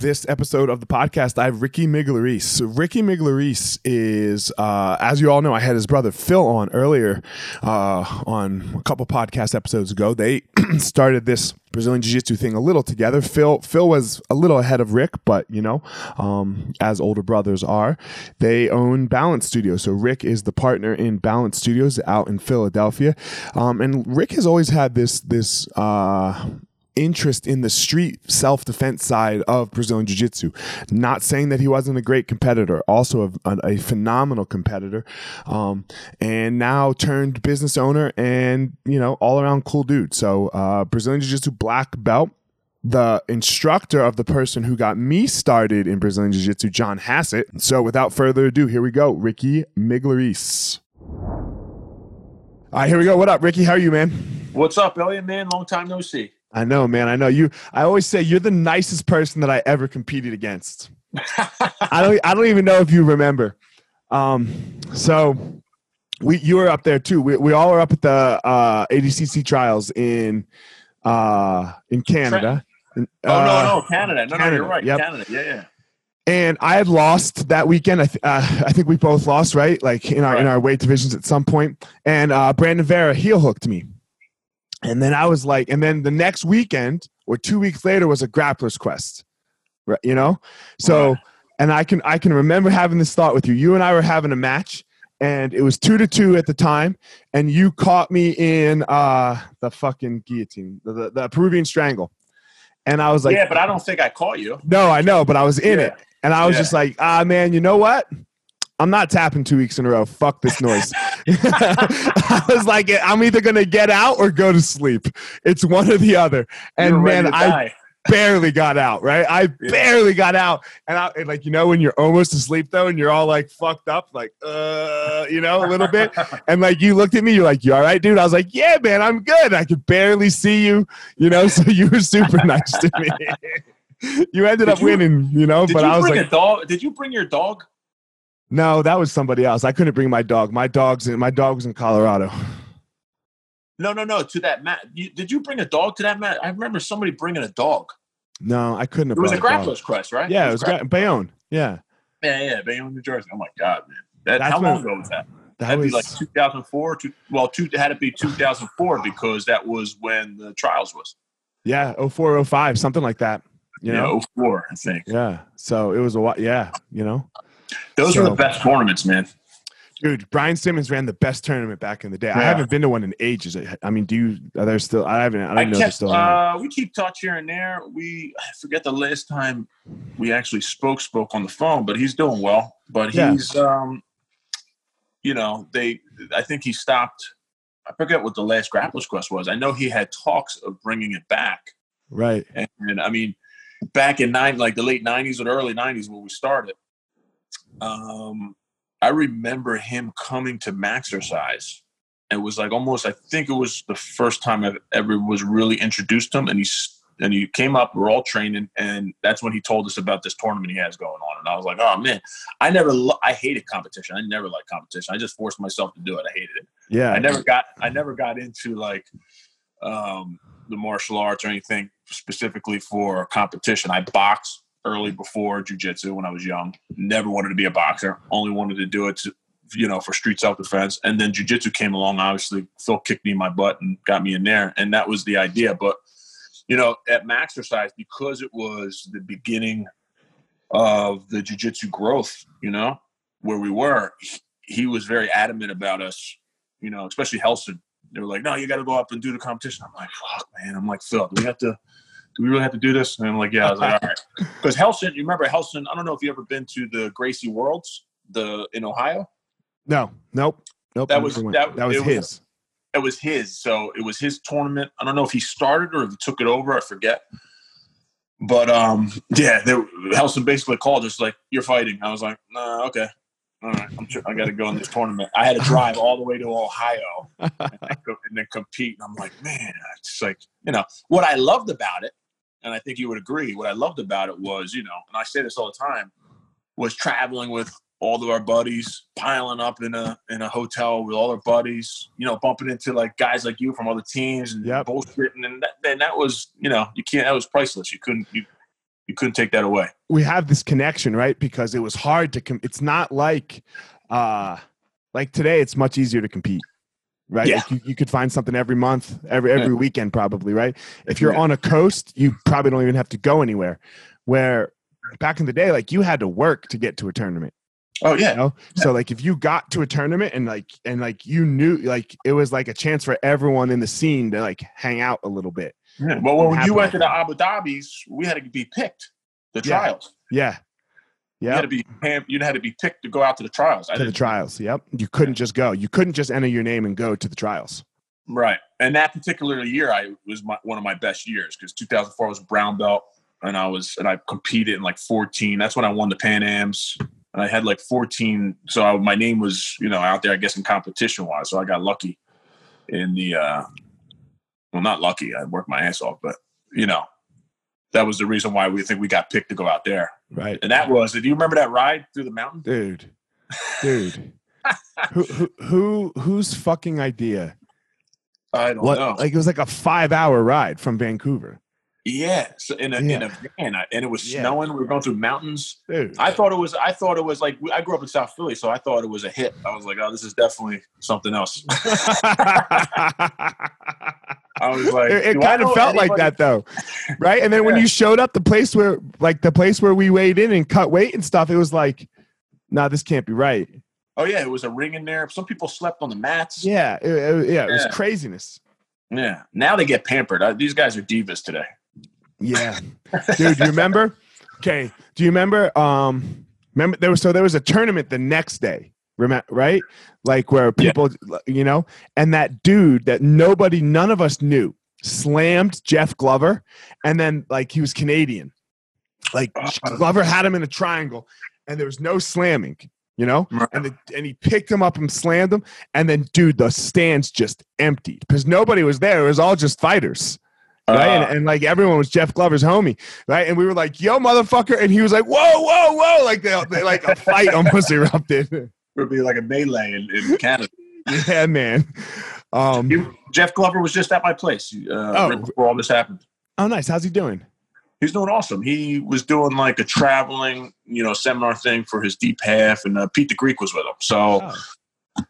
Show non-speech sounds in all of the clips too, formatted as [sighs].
This episode of the podcast, I have Ricky Migliarese. Ricky Migliarese is, uh, as you all know, I had his brother Phil on earlier uh, on a couple podcast episodes ago. They [clears throat] started this Brazilian Jiu-Jitsu thing a little together. Phil Phil was a little ahead of Rick, but you know, um, as older brothers are, they own Balance Studios. So Rick is the partner in Balance Studios out in Philadelphia, um, and Rick has always had this this. Uh, interest in the street self defense side of Brazilian Jiu Jitsu. Not saying that he wasn't a great competitor, also a, a, phenomenal competitor, um, and now turned business owner and, you know, all around cool dude. So, uh, Brazilian Jiu Jitsu black belt. The instructor of the person who got me started in Brazilian Jiu Jitsu, John Hassett. So, without further ado, here we go. Ricky Migliarese. All right, here we go. What up, Ricky? How are you, man? What's up, Elliot, man? Long time no see. I know, man. I know you. I always say you're the nicest person that I ever competed against. [laughs] I don't. I don't even know if you remember. Um, so we you were up there too. We we all were up at the uh, ADCC trials in uh, in Canada. oh uh, no, no, Canada. No, Canada. no, you're right. Yep. Canada. Yeah, yeah. And I had lost that weekend. I, th- uh, I think we both lost, right? Like in our right. in our weight divisions at some point. And uh, Brandon Vera heel hooked me. And then I was like, and then the next weekend or two weeks later was a grappler's quest, right? You know, so and I can I can remember having this thought with you. You and I were having a match, and it was two to two at the time, and you caught me in uh the fucking guillotine, the, the, the Peruvian strangle, and I was like, yeah, but I don't think I caught you. No, I know, but I was in yeah. it, and I was yeah. just like, ah, man, you know what? I'm not tapping two weeks in a row. Fuck this noise. [laughs] I was like, I'm either gonna get out or go to sleep. It's one or the other. And man, I barely got out. Right, I yeah. barely got out. And I and like you know when you're almost asleep though, and you're all like fucked up, like uh, you know, a little bit. [laughs] and like you looked at me, you're like, you all right, dude? I was like, yeah, man, I'm good. I could barely see you. You know, so you were super nice to me. [laughs] you ended did up you, winning, you know. but you I was like, dog? Did you bring your dog? No, that was somebody else. I couldn't bring my dog. My dog's in, my dog was in Colorado. No, no, no. To that mat. You, did you bring a dog to that mat? I remember somebody bringing a dog. No, I couldn't. Have it was a grappler's quest, right? Yeah, it was, it was Bayonne. Yeah. Yeah, yeah, Bayonne, New Jersey. Oh my God, man. That, That's how long ago was that? That That'd was be like 2004. Two, well, two, it had to be 2004 because that was when the trials was. yeah, 04, 05, something like that. You yeah, know? 04, I think. Yeah. So it was a while. Yeah. You know? Those were the best tournaments, man. Dude, Brian Cimins ran the best tournament back in the day. I haven't been to one in ages. I mean, do you? Are there still? I haven't. I I don't know. kept, still. uh, we keep touch here and there. We I forget the last time we actually spoke spoke on the phone, but he's doing well. But Yeah. he's, um, you know, they. I think he stopped. I forget what the last Grappler's Quest was. I know he had talks of bringing it back, right. and, and I mean, back in nine like the late '90s or the early '90s when we started. Um, I remember him coming to Maxercise. It was like almost. I think it was the first time I ever was really introduced to him, and he's and he came up. We're all training, and that's when he told us about this tournament he has going on. And I was like, oh man, I never. Lo- I hated competition. I never liked competition. I just forced myself to do it. I hated it. Yeah. I never got. I never got into like um, the martial arts or anything specifically for competition. I boxed early before jujitsu when I was young. Never wanted to be a boxer. Only wanted to do it to, you know, for street self defense. And then jujitsu came along. Obviously, Phil kicked me in my butt and got me in there, and that was the idea. But you know, at Maxercise, because it was the beginning of the jujitsu growth, you know, where we were, he, was very adamant about us, you know, especially Relson. They were like, no, you got to go up and do the competition. I'm like, fuck, man. I'm like, Phil, we have to, do we really have to do this? And I'm like, yeah. I was like, all right. Because Relson, you remember Relson, I don't know if you ever been to the Gracie Worlds the in Ohio. No. Nope. Nope. That was- that- that was it was- his. it was his. So it was his tournament. I don't know if he started or if he took it over. I forget. But um, yeah, they, Relson basically called us like, "You're fighting." I was like, "Nah, okay, all right. I'm sure I got to go in this tournament." I had to drive all the way to Ohio [laughs] and, then go- and then compete. And I'm like, man, it's like you know what I loved about it, and I think you would agree. What I loved about it was, you know, and I say this all the time, was traveling with all of our buddies, piling up in a in a hotel with all our buddies, you know, bumping into like guys like you from other teams and Yep. bullshitting, and that, and that was, you know, you can't. That was priceless. You couldn't you, you couldn't take that away. we have this connection, right? Because it was hard to. Com- it's not like, uh, like today. It's much easier to compete, right? Yeah. Like you, you could find something every month, every every weekend, probably, right? If you're Yeah. on a coast, you probably don't even have to go anywhere. Where back in the day, like you had to work to get to a tournament. Oh You yeah, know, so like if you got to a tournament and like and like you knew like it was like a chance for everyone in the scene to like hang out a little bit. yeah. Well, when you went to the Abu Dhabi's, we had to be picked. The Yeah. trials. Yeah, You yeah. had to be you had to be picked to go out to the trials. To the trials. Yep. You couldn't just go. You couldn't just enter your name and go to the trials. Right. And that particular year, I was my, one of my best years because 2004 was brown belt, and I was and I competed in like 14. That's when I won the Pan Am's, and I had like 14. So I, my name was you know out there, I guess, in competition wise. So I got lucky in the uh, well, not lucky. I worked my ass off, but you know. That was the reason why we think we got picked to go out there, Right. and that was. Do you remember that ride through the mountain? Dude. Dude. [laughs] who, who who whose fucking idea? I don't What know. like it was like a five hour ride from Vancouver. Yeah, so in a in a van, and it was Yeah. snowing. We were going through mountains. Dude. I thought it was. I thought it was like I grew up in South Philly, so I thought it was a hit. I was like, oh, this is definitely something else. [laughs] [laughs] I was like, it, it kind of felt like that though right and then when [laughs] you showed up the place where like the place where we weighed in and cut weight and stuff it was like nah this can't be right Oh yeah, it was a ring in there. Some people slept on the mats. yeah it, it- yeah it was craziness Yeah. Now they get pampered. Uh, these guys are divas today. Yeah. Dude do you remember? Okay. Do you remember um remember there was so there was a tournament the next day remember right? Like where Yeah. people you know and that dude that nobody none of us knew slammed jeff glover and then like he was canadian. Like Uh, glover had him in a triangle and there was no slamming you know? Right. and the, and he picked him up and slammed him and then dude the stands just emptied because nobody was there. It was all just fighters right? Uh, and, and like everyone was Jeff Glover's homie, right? And we were like, "Yo, motherfucker!" And he was like, "Whoa, whoa, whoa!" Like they, they like a fight [laughs] almost erupted. it would be like a melee in, in Canada. [laughs] yeah, man. Um, You- Jeff Glover was just at my place uh, Oh. right before all this happened. oh, nice. How's he doing? He's doing awesome. He was doing like a traveling, you know, seminar thing for his deep half, and uh, Pete the Greek was with him. So Oh.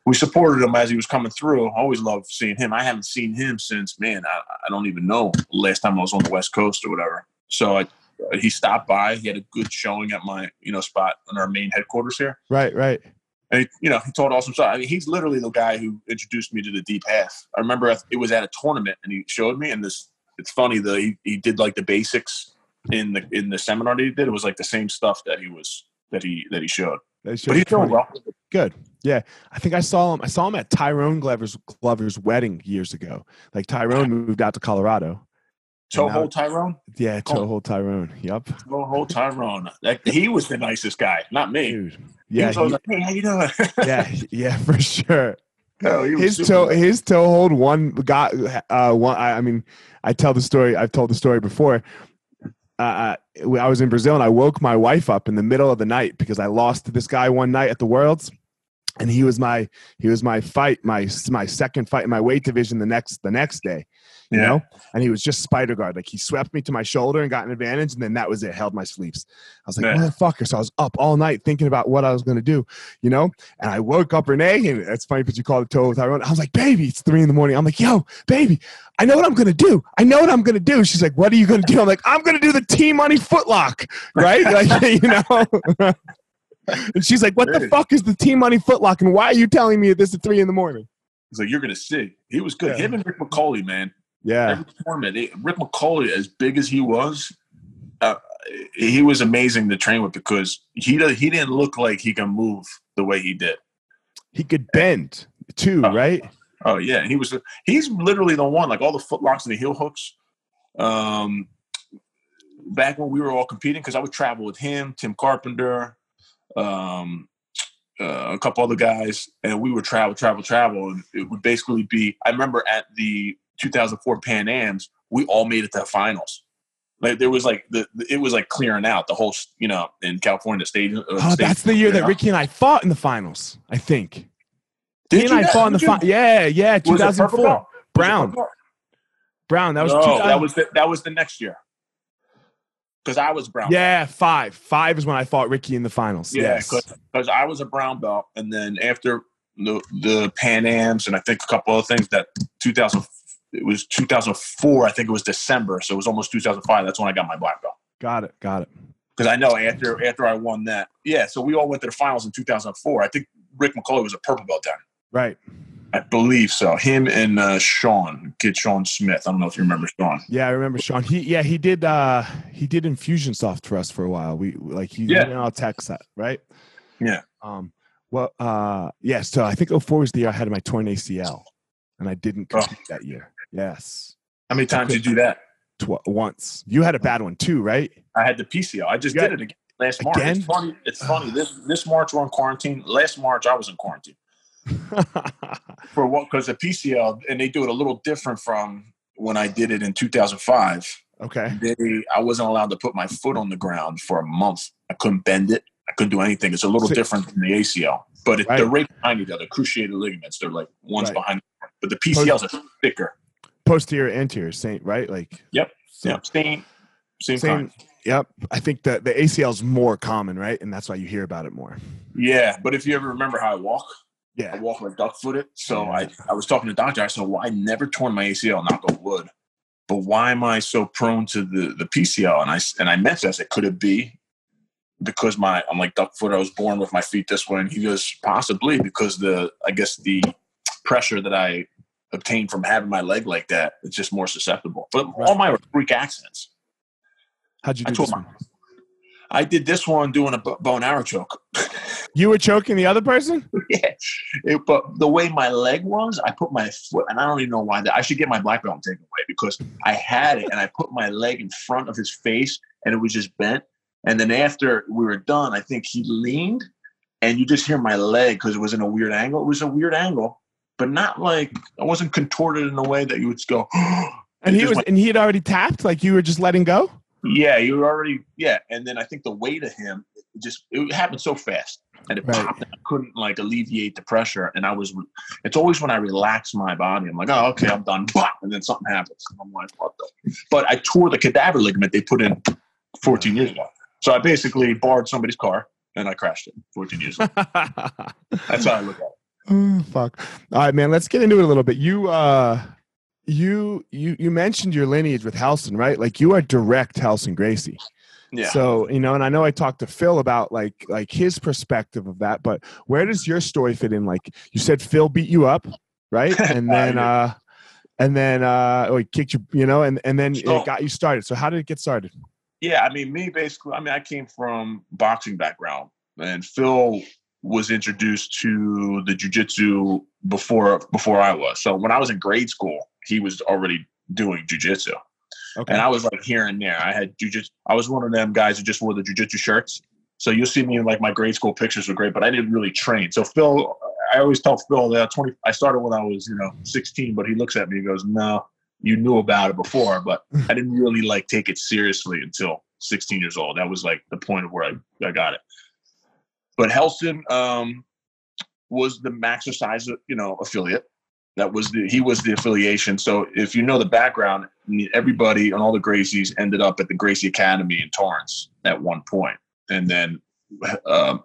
We supported him as he was coming through. I always loved seeing him. I haven't seen him since, man, I, I don't even know last time I was on the West Coast or whatever. So I, he stopped by. He had a good showing at my, you know, spot in our main headquarters here. Right, right. And he, you know, he told awesome stuff. I mean, he's literally the guy who introduced me to the deep half. I remember it was at a tournament, and he showed me. And this, it's funny. The he, he did like the basics in the in the seminar that he did. It was like the same stuff that he was that he that he showed. That's But he's doing well. Good. Yeah. I think I saw him. I saw him at Tyrone Glover's Glover's wedding years ago. Like Tyrone moved out to Colorado. Toho Tyrone. Yeah, Oh. Toho Tyrone. Yep. Toho Tyrone. That, he was the nicest guy, not me. Dude. He Yeah. was he- like, hey, how you doing? [laughs] yeah. Yeah. For sure. No, he was his toe nice. his toe hold one got uh one I, I mean I tell the story I've told the story before. Uh, I was in Brazil and I woke my wife up in the middle of the night because I lost to this guy one night at the Worlds, and he was my he was my fight my my second fight in my weight division the next the next day, you Yeah. know, and he was just spider guard like he swept me to my shoulder and got an advantage and then that was it held my sleeves. I was like Yeah. motherfucker, so I was up all night thinking about what I was gonna do, you know, and I woke up Renee, and it's funny because you called it toe Tyrone. I was like, baby, it's three in the morning. I'm like, yo, baby, I know what I'm gonna do. I know what I'm gonna do. She's like, what are you gonna do? I'm like, I'm gonna do the T Money footlock, right? [laughs] like, [laughs] you know. and she's like, what the fuck is the T Money footlock? And why are you telling me this at three in the morning? He's like, you're gonna see. He was good. Yeah. Him and Rick McCauley, man. Yeah, Every tournament, Rick McCauley, as big as he was, uh, he was amazing to train with because he he didn't look like he can move the way he did. he could bend too, Oh. right? Oh yeah, he was. He's literally the one. Like all the footlocks and the heel hooks. Um, back when we were all competing, because I would travel with him, Tim Carpenter, um, uh, a couple other guys, and we would travel, travel, travel, and it would basically be. I remember at the 2004 Pan Am's, we all made it to the finals. Like there was like the it was like clearing out the whole you know in California stadium. uh, Oh, that's the year that out. Ricky and I fought in the finals. I think. Did and you I fought in the did you- final. Yeah, yeah, was it purple 2004. belt? Was it Brown. Brown. That was no, 2000 that was the, that was the next year. Because I was brown. Yeah, five. Five is when I fought Ricky in the finals. yeah. yes. Because I was a brown belt, and then after the the Pan Am's and I think a couple other things that 2000 it was 2004. I think it was December, so it was almost 2005. That's when I got my black belt. Got it. Got it. Because I know after after I won that, yeah. So we all went to the finals in 2004. I think Rick McCullough was a purple belt then. Right. I believe so. Him and uh, Sean, kid Sean Smith. I don't know if you remember Sean. Yeah, I remember Sean. He yeah, he did uh he did Infusionsoft for us for a while. We like he Yeah. all tech set, right? Yeah. Um well uh yeah, so I think 04 was the year I had my torn ACL and I didn't Oh. compete that year. Yes. How many times did you do that? Tw- once. You had a bad one too, right? I had the PCL. I just You did got- it again last March. Again? It's funny. It's funny. This this March we're in quarantine. Last March I was in quarantine [laughs] for what? Because the PCL and they do it a little different from when I did it in 2005. okay. They I wasn't allowed to put my foot on the ground for a month. I couldn't bend it. I couldn't do anything. It's a little So- different than the ACL, but it, Right. they're right behind each other. Cruciated ligaments. They're like one's Right. behind, but the PCLs are thicker. Posterior anterior, same right? Like Yep. so- yeah, same, same, Same. kind. Yep. I think the the ACL is more common, right? And that's why you hear about it more. Yeah, but if you ever remember how I walk, yeah, I walk like duck footed. So I, I was talking to doctor. I said, well, I never torn my ACL, knock on wood. But why am I so prone to the, the PCL? And I and I mentioned, I said, could it be because my, I'm like duck foot. I was born with my feet this way. And he goes, possibly because the, I guess the pressure that I obtained from having my leg like that, it's just more susceptible. But all my freak accidents. How'd you I do tore this my, one? I did this one doing a bow and arrow choke. [laughs] You were choking the other person? yeah. It, but the way my leg was, I put my foot, and I don't even know why that. I should get my black belt taken away because I had it and I put my leg in front of his face and it was just bent. And then after we were done, I think he leaned and you just hear my leg because it was in a weird angle. It was a weird angle, but not like I wasn't contorted in a way that you would go, [gasps] And he was went- and he had already tapped, like you were just letting go? yeah, you were already, yeah. And then I think the weight of him, it just, it happened so fast. and it Right. popped. And I couldn't like alleviate the pressure, and I was. It's always when I relax my body, I'm like, oh, okay, I'm done. [laughs] Pop, and then something happens. And I'm like, what the? But I tore the cadaver ligament they put in 14 years ago. So I basically borrowed somebody's car and I crashed it 14 years ago. [laughs] That's how I look at it. Oh, fuck. All right, man. Let's get into it a little bit. You, uh, you, you, you mentioned your lineage with Relson, right? Like you are direct Relson Gracie. Yeah. So you know, and I know I talked to Phil about like like his perspective of that, but where does your story fit in? Like you said, Phil beat you up, right? [laughs] And then, uh, and then, uh, oh, he kicked you, you know, and and then So- it got you started. So how did it get started? Yeah, I mean, me basically. I mean, I came from boxing background, and Phil was introduced to the jujitsu before before I was. So when I was in grade school, he was already doing jujitsu, Okay. and I was like here and there. I had jujitsu. I was one of them guys who just wore the jujitsu shirts. So you'll see me in like my grade school pictures were great, but I didn't really train. So Phil, I always tell Phil that twenty. I started when I was you know sixteen, but he looks at me and goes, "No, you knew about it before, but [laughs] I didn't really like take it seriously until 16 years old. That was like the point of where I, I got it. But Relson um, was the Maxercise, you know, affiliate. That was the he was the affiliation. So if you know the background, everybody and all the Gracies ended up at the Gracie Academy in Torrance at one point, and then um,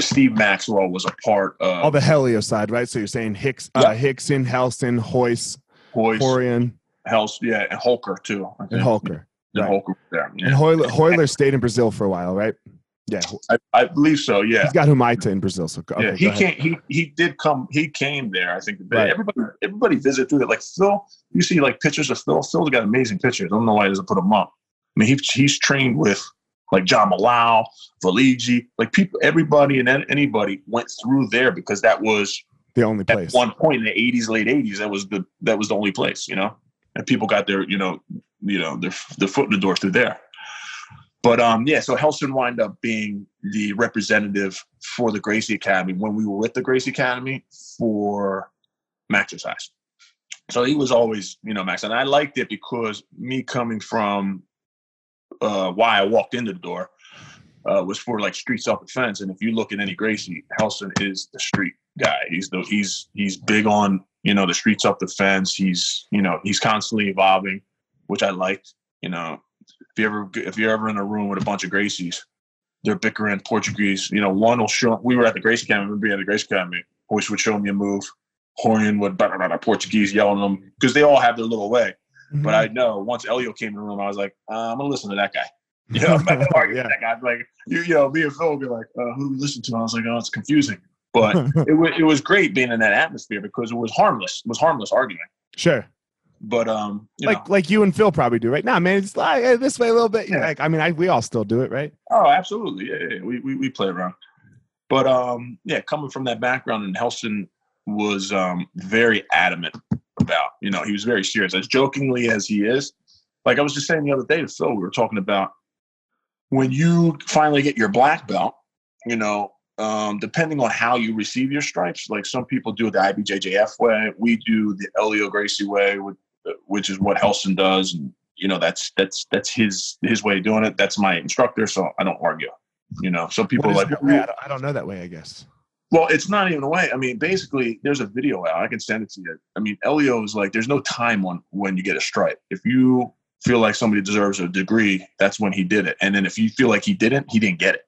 Steve Maxwell was a part of All the Helio side, right? So you're saying Hicks, uh, Yeah. Rickson, Relson, Royce, Royce, Rorion, Hels, yeah, and Rolker too. And. Rolker. And right. Rolker there. Yeah. And Royler, Royler stayed in Brazil for a while, right? Yeah, I, I believe so. Yeah. he's got Humaita in Brazil. So okay, yeah, he can't. He he did come. He came there. I think. Right. Everybody everybody visited through it. Like Phil, you see like pictures of Phil. Phil's got amazing pictures. I don't know why he doesn't put them up. I mean, he, he's trained with like John Malau, Valigi, like people. Everybody and anybody went through there because that was the only at place. one point in the '80s, late '80s. That was the that was the only place. You know, and people got their you know you know their their foot in the door through there. But um, yeah, so Relson wound up being the representative for the Gracie Academy when we were with the Gracie Academy for Maxercise. So he was always, you know, Max, and I liked it because me coming from uh, why I walked into the door uh, was for like street self defense. And if you look at any Gracie, Relson is the street guy. He's the he's he's big on you know the street self defense. He's you know he's constantly evolving, which I liked. You know, if you ever if you're ever in a room with a bunch of Gracies, they're bickering Portuguese. You know, one will show. We were at the Gracie Academy. Remember being at the Gracie Academy? Hoist would show me a move. Rorion would blah, blah, blah, Portuguese yelling them because they all have their little way. Mhm. But I know once Helio came in the room, I was like, uh, I'm gonna listen to that guy. [laughs] You know, I'm not argue Yeah. with that guy. Like, you, you know, me and Phil would be like, uh, who do we listen to? I was like, oh, it's confusing. But [laughs] it was it was great being in that atmosphere because it was harmless. It was harmless arguing. sure. But um, you like know, like you and Phil probably do right now, man. It's like eh, this way a little bit. Yeah. Like I mean, I, we all still do it, right? oh, absolutely, yeah, yeah, yeah. We, we we play around. But um, yeah, coming from that background, and Relson was um very adamant about. You know, he was very serious, as jokingly as he is. Like I was just saying the other day to Phil, we were talking about when you finally get your black belt. You know, um, depending on how you receive your stripes, like some people do it the IBJJF way, we do the Helio Gracie way, with, which is what Relson does, and you know that's that's that's his his way of doing it. That's my instructor, so I don't argue. You know, some people are like? I don't, I don't know that way. I guess. well, it's not even a way. I mean, basically, there's a video out. I can send it to you. I mean, Helio is like, there's no time on when you get a stripe. If you feel like somebody deserves a degree, that's when he did it. And then if you feel like he didn't, he didn't get it.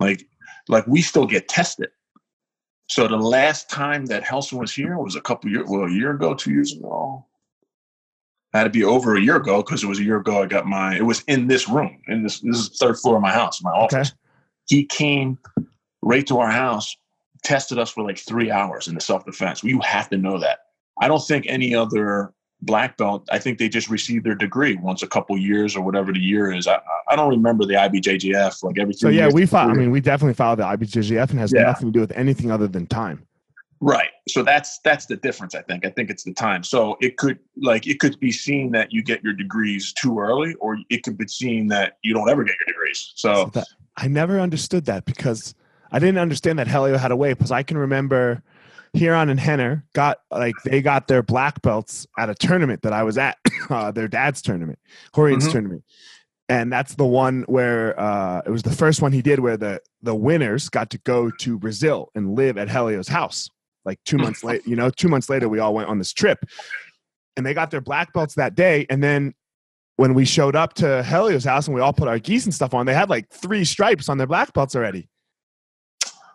Like, like we still get tested. So the last time that Relson was here was a couple years, well, a year ago, two years ago. Had to be over a year ago because it was a year ago. I got my. It was in this room, in this. This is the third floor of my house, my office. He came right to our house, tested us for like three hours in the self defense. You have to know that. I don't think any other black belt. I think they just receive their degree once a couple years or whatever the year is. I, I don't remember the IBJJF like every. So yeah, we follow. I mean, we definitely follow the IBJJF and has Yeah. nothing to do with anything other than time. Right. So that's that's the difference. I think. I think it's the time. So it could like it could be seen that you get your degrees too early, or it could be seen that you don't ever get your degrees. So So that, I never understood that because I didn't understand that Helio had a way. Because I can remember Ryron and Rener got like they got their black belts at a tournament that I was at, [coughs] uh, their dad's tournament, Rorion's Mhm. tournament, and that's the one where uh, it was the first one he did where the the winners got to go to Brazil and live at Helio's house. Like two months [laughs] later, you know, two months later, we all went on this trip, and they got their black belts that day. And then when we showed up to Helio's house and we all put our geese and stuff on, they had like three stripes on their black belts already.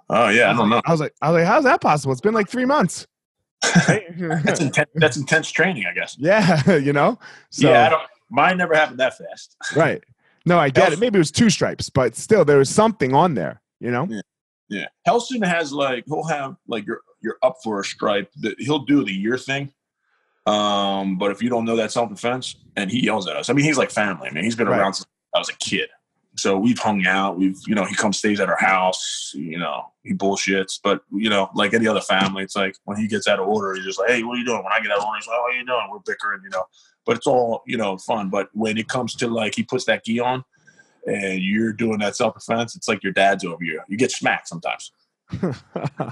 Oh yeah, I don't know. I was like, I was like, how's that possible? It's been like three months. [laughs] that's intense. [laughs] That's intense training, I guess. Yeah, you know. So, yeah, I don't. Mine never happened that fast. right. No, I get it. Maybe it was two stripes, but still, there was something on there. You know. Yeah. Yeah. Relson has like he'll have like you're you're up for a stripe. That he'll do the year thing. Um, but if you don't know that self defense, and he yells at us. I mean, he's like family. I mean, he's been right. around since I was a kid. So we've hung out. We've, you know, he comes stays at our house. You know, he bullshits. But you know, like any other family, it's like when he gets out of order, he's just like, "Hey, what are you doing?" When I get out of order, he's like, "Oh, what are you doing?" We're bickering, you know. But it's all you know, fun. But when it comes to like he puts that gi on, and you're doing that self defense, it's like your dad's over you. You get smacked sometimes. [laughs]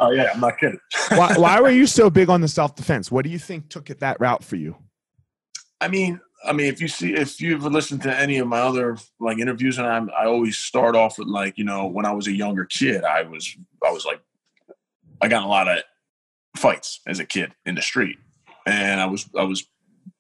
oh yeah, I'm not kidding. why, [laughs] why were you so big on the self defense? What do you think took it that route for you? I mean, I mean, if you see, if you've listened to any of my other like interviews, and I'm, I always start off with like, you know, when I was a younger kid, I was, I was like, I got a lot of fights as a kid in the street, and I was, I was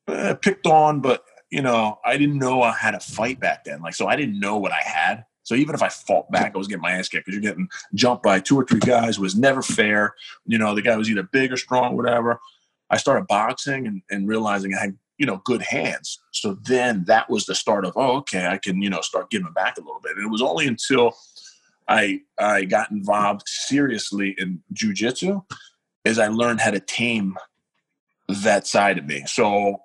uh, picked on, but you know, I didn't know I had a fight back then. Like, so I didn't know what I had. So even if I fought back, I was getting my ass kicked because you're getting jumped by two or three guys. It was never fair. You know, the guy was either big or strong, whatever. I started boxing and, and realizing I had you know good hands so then that was the start of oh okay i can you know start giving back a little bit and it was only until i i got involved seriously in jiu-jitsu as i learned how to tame that side of me so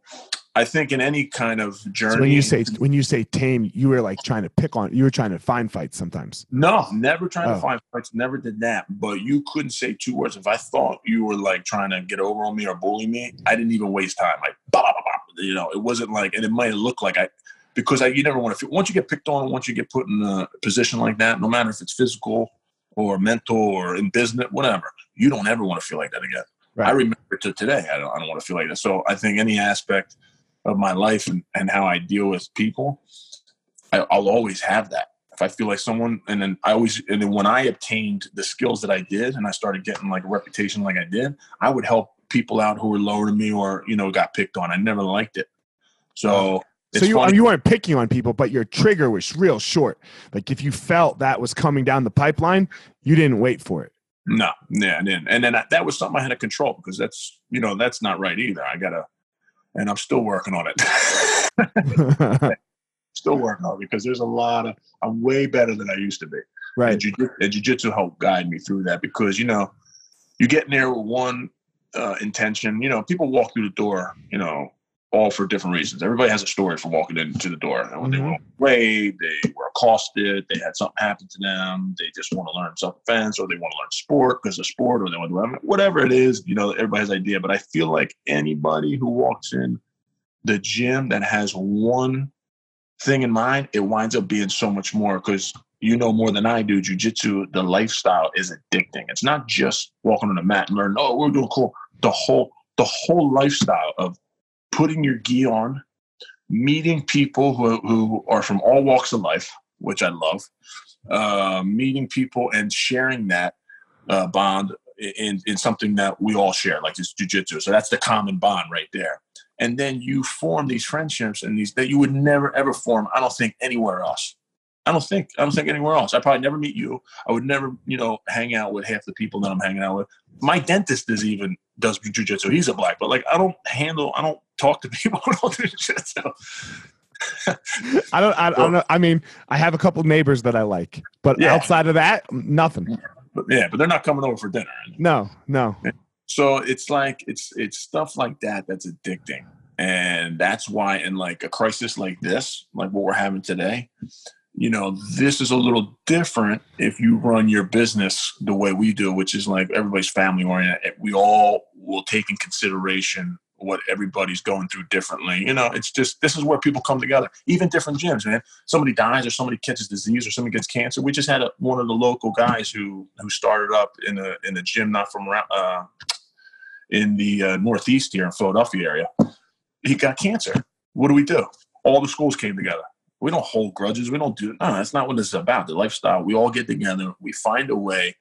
I think in any kind of journey. So when you say when you say tame, you were like trying to pick on. You were trying to find fights sometimes. No, never trying oh. to find fights. Never did that. But you couldn't say two words. If I thought you were like trying to get over on me or bully me, I didn't even waste time. Like, bah, bah, bah, you know, it wasn't like, and it might look like I, because I, you never want to. Feel, once you get picked on, once you get put in a position like that, no matter if it's physical or mental or in business, whatever, you don't ever want to feel like that again. Right. I remember to today. I don't. I don't want to feel like that. So I think any aspect of my life and, and how I deal with people, I, I'll always have that. If I feel like someone, and then I always, and then when I obtained the skills that I did, and I started getting like a reputation like I did, I would help people out who were lower than me or you know got picked on. I never liked it. So oh. so you funny. you weren't picking on people, but your trigger was real short. Like if you felt that was coming down the pipeline, you didn't wait for it. No, yeah, and then and then that was something I had to control because that's you know that's not right either. I gotta and I'm still working on it. [laughs] [laughs] still working on it because there's a lot of I'm way better than I used to be. Right. And, jiu- and jiu-jitsu helped guide me through that because you know you get in there with one uh, intention. You know, people walk through the door. You know, all for different reasons. Everybody has a story for walking into the door. And when mm-hmm. they were raped, they were accosted, they had something happen to them, they just want to learn self-defense, or they want to learn sport because of sport, or they want to learn whatever it is. You know, everybody has an idea. But I feel like anybody who walks in the gym that has one thing in mind, it winds up being so much more because you know more than I do. Jiu-jitsu, the lifestyle is addicting. It's not just walking on the mat and learning, oh, we're doing cool. The whole the whole lifestyle of putting your gi on, meeting people who, who are from all walks of life, which I love, uh, meeting people and sharing that uh, bond in, in something that we all share, like this jujitsu. So that's the common bond right there. And then you form these friendships and these that you would never ever form, I don't think, anywhere else. I don't think I don't think anywhere else. I probably never meet you. I would never, you know, hang out with half the people that I'm hanging out with. My dentist is even does jujitsu. He's a black, but like I don't handle. I don't talk to [laughs] people who don't do jujitsu. I don't. I, I, don't know. I mean, I have a couple neighbors that I like, but yeah. outside of that, nothing. But yeah, but they're not coming over for dinner. No, no. So it's like it's it's stuff like that that's addicting, and that's why in like a crisis like this, like what we're having today, you know, this is a little different if you run your business the way we do, which is like everybody's family oriented. We all will take in consideration what everybody's going through differently. You know, it's just this is where people come together. Even different gyms, man. Somebody dies or somebody catches disease or somebody gets cancer. We just had a, one of the local guys who who started up in a in a gym not from uh, in the uh, northeast here in Philadelphia area. He got cancer. What do we do? All the schools came together We don't hold grudges. We don't do no. That's not what this is about. The lifestyle. We all get together. We find a way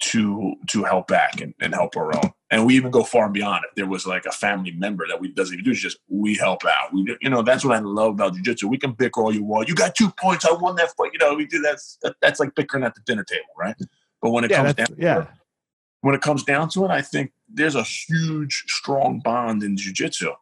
to to help back and, and help our own. And we even go far and beyond. If there was like a family member that we doesn't even do, it's just we help out. We do, you know that's what I love about jujitsu. We can bicker all you want. You got two points. I won that fight. You know we do that. That's like bickering at the dinner table, right? But when it Yeah, comes down, yeah. when it comes down to it, I think there's a huge, strong bond in jujitsu.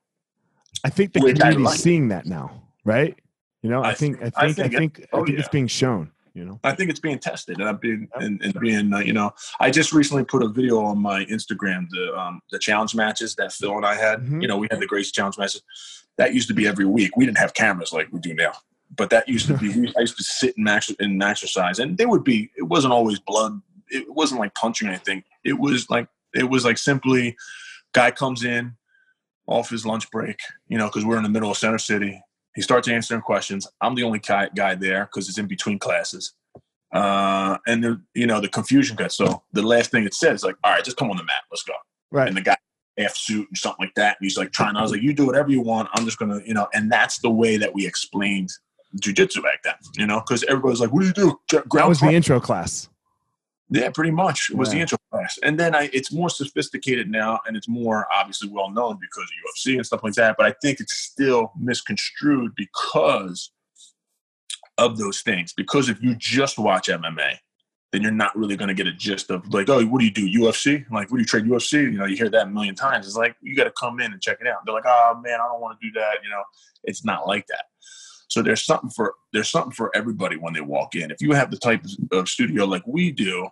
I think the community's like. seeing that now, right? You know, I, I think, I think, I I think think, it- I oh, think it's being shown. You know, I think it's being tested, and I've been and, and being uh, you know I just recently put a video on my Instagram the um, the challenge matches that Phil and I had. Mhm. You know, we had the Gracie challenge matches. That used to be every week. We didn't have cameras like we do now, but that used to be. [laughs] we, I used to sit and max and exercise, and there would be. It wasn't always blood. It wasn't like punching or anything. It was like it was like simply, guy comes in off his lunch break. You know, because we're in the middle of Center City. He starts answering questions. I'm the only guy, guy there because it's in between classes. Uh, and the, you know the confusion gets so the last thing it says like, all right, just come on the mat, let's go. right? And the guy half suit and something like that. And he's like trying. I was like, you do whatever you want. I'm just gonna, you know. And that's the way that we explained jujitsu back then. You know, because everybody's like, what do you do? Gra- That Ground was the intro class. Yeah, pretty much. It was the intro class. And then I it's more sophisticated now and it's more obviously well known because of UFC and stuff like that. But I think it's still misconstrued because of those things. Because if you just watch MMA, then you're not really going to get a gist of like, oh, what do you do? UFC? Like, what do you trade UFC? You know, you hear that a million times. It's like, you got to come in and check it out. They're like, oh, man, I don't want to do that. You know, it's not like that. So there's something for there's something for everybody when they walk in. If you have the type of studio like we do,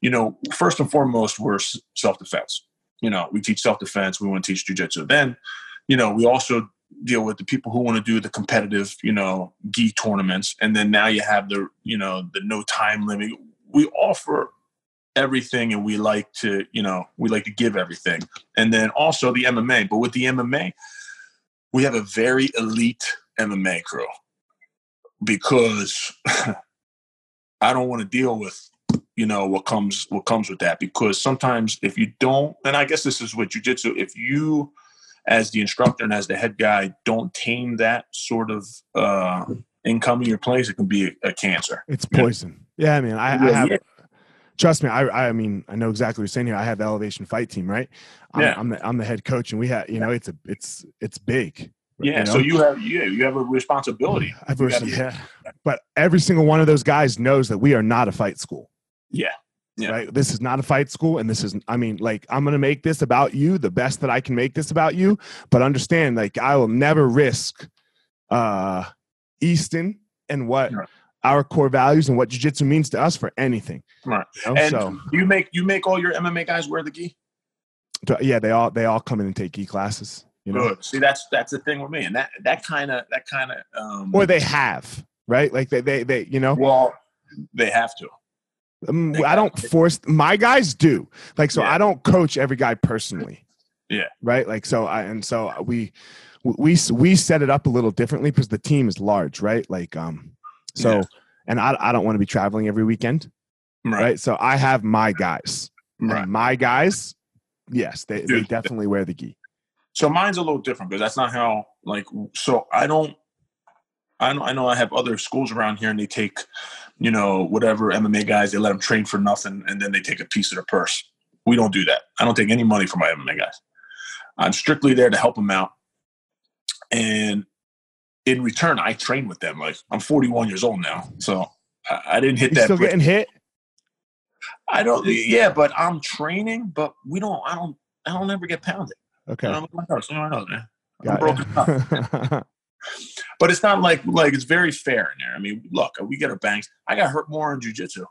you know, first and foremost, we're self defense. You know, we teach self defense. We want to teach jujitsu. Then, you know, we also deal with the people who want to do the competitive, you know, gi tournaments. And then now you have the, you know, the no time limit. We offer everything and we like to, you know, we like to give everything. And then also the MMA. But with the MMA, we have a very elite MMA crew because [laughs] I don't want to deal with you know what comes what comes with that because sometimes if you don't and I guess this is what jujitsu if you as the instructor and as the head guy don't tame that sort of uh income in your place it can be a, a cancer It's poison. Yeah, I mean, I, I have. yeah. Trust me, I, I mean, I know exactly what you're saying here. I have the Elevation Fight Team, right? I'm, Yeah. I'm the I'm the head coach, and we have, you know, it's a it's it's big. yeah you know? so you have yeah you have a responsibility I've You gotta- yeah, but every single one of those guys knows that we are not a fight school. Yeah Yeah. Right. This is not a fight school, and this is. I mean, like, I'm gonna make this about you the best that I can make this about you. But understand, like, I will never risk uh Easton and what Right. our core values and what jujitsu means to us for anything. Right. You know? and so you make you make all your MMA guys wear the gi yeah, they all they all come in and take e classes. You know, good see that's that's the thing with me and that that kind of that kind of um or they have right, like they they they you know. well they have to Um, I don't force my guys do like so Yeah. I don't coach every guy personally. Yeah. Right. Like so I and so we we we set it up a little differently because the team is large, right? Like um so Yeah. and I I don't want to be traveling every weekend, right right? So I have my guys. Right my guys, yes, they, they definitely wear the gi. So mine's a little different because that's not how like so I don't I know I know I have other schools around here and they take you know whatever MMA guys they let them train for nothing and then they take a piece of their purse. We don't do that. I don't take any money from my MMA guys. I'm strictly there to help them out. And in return, I train with them. Like I'm 41 years old now, so I, I didn't hit You that. still brick. getting hit? I don't. Yeah, but I'm training, but we don't. I don't. I don't ever get pounded. Okay. I'm, my nose, my nose, man. I'm broken up. [laughs] But it's not like like it's very fair in there. I mean, look, we get our bangs. I got hurt more in jujitsu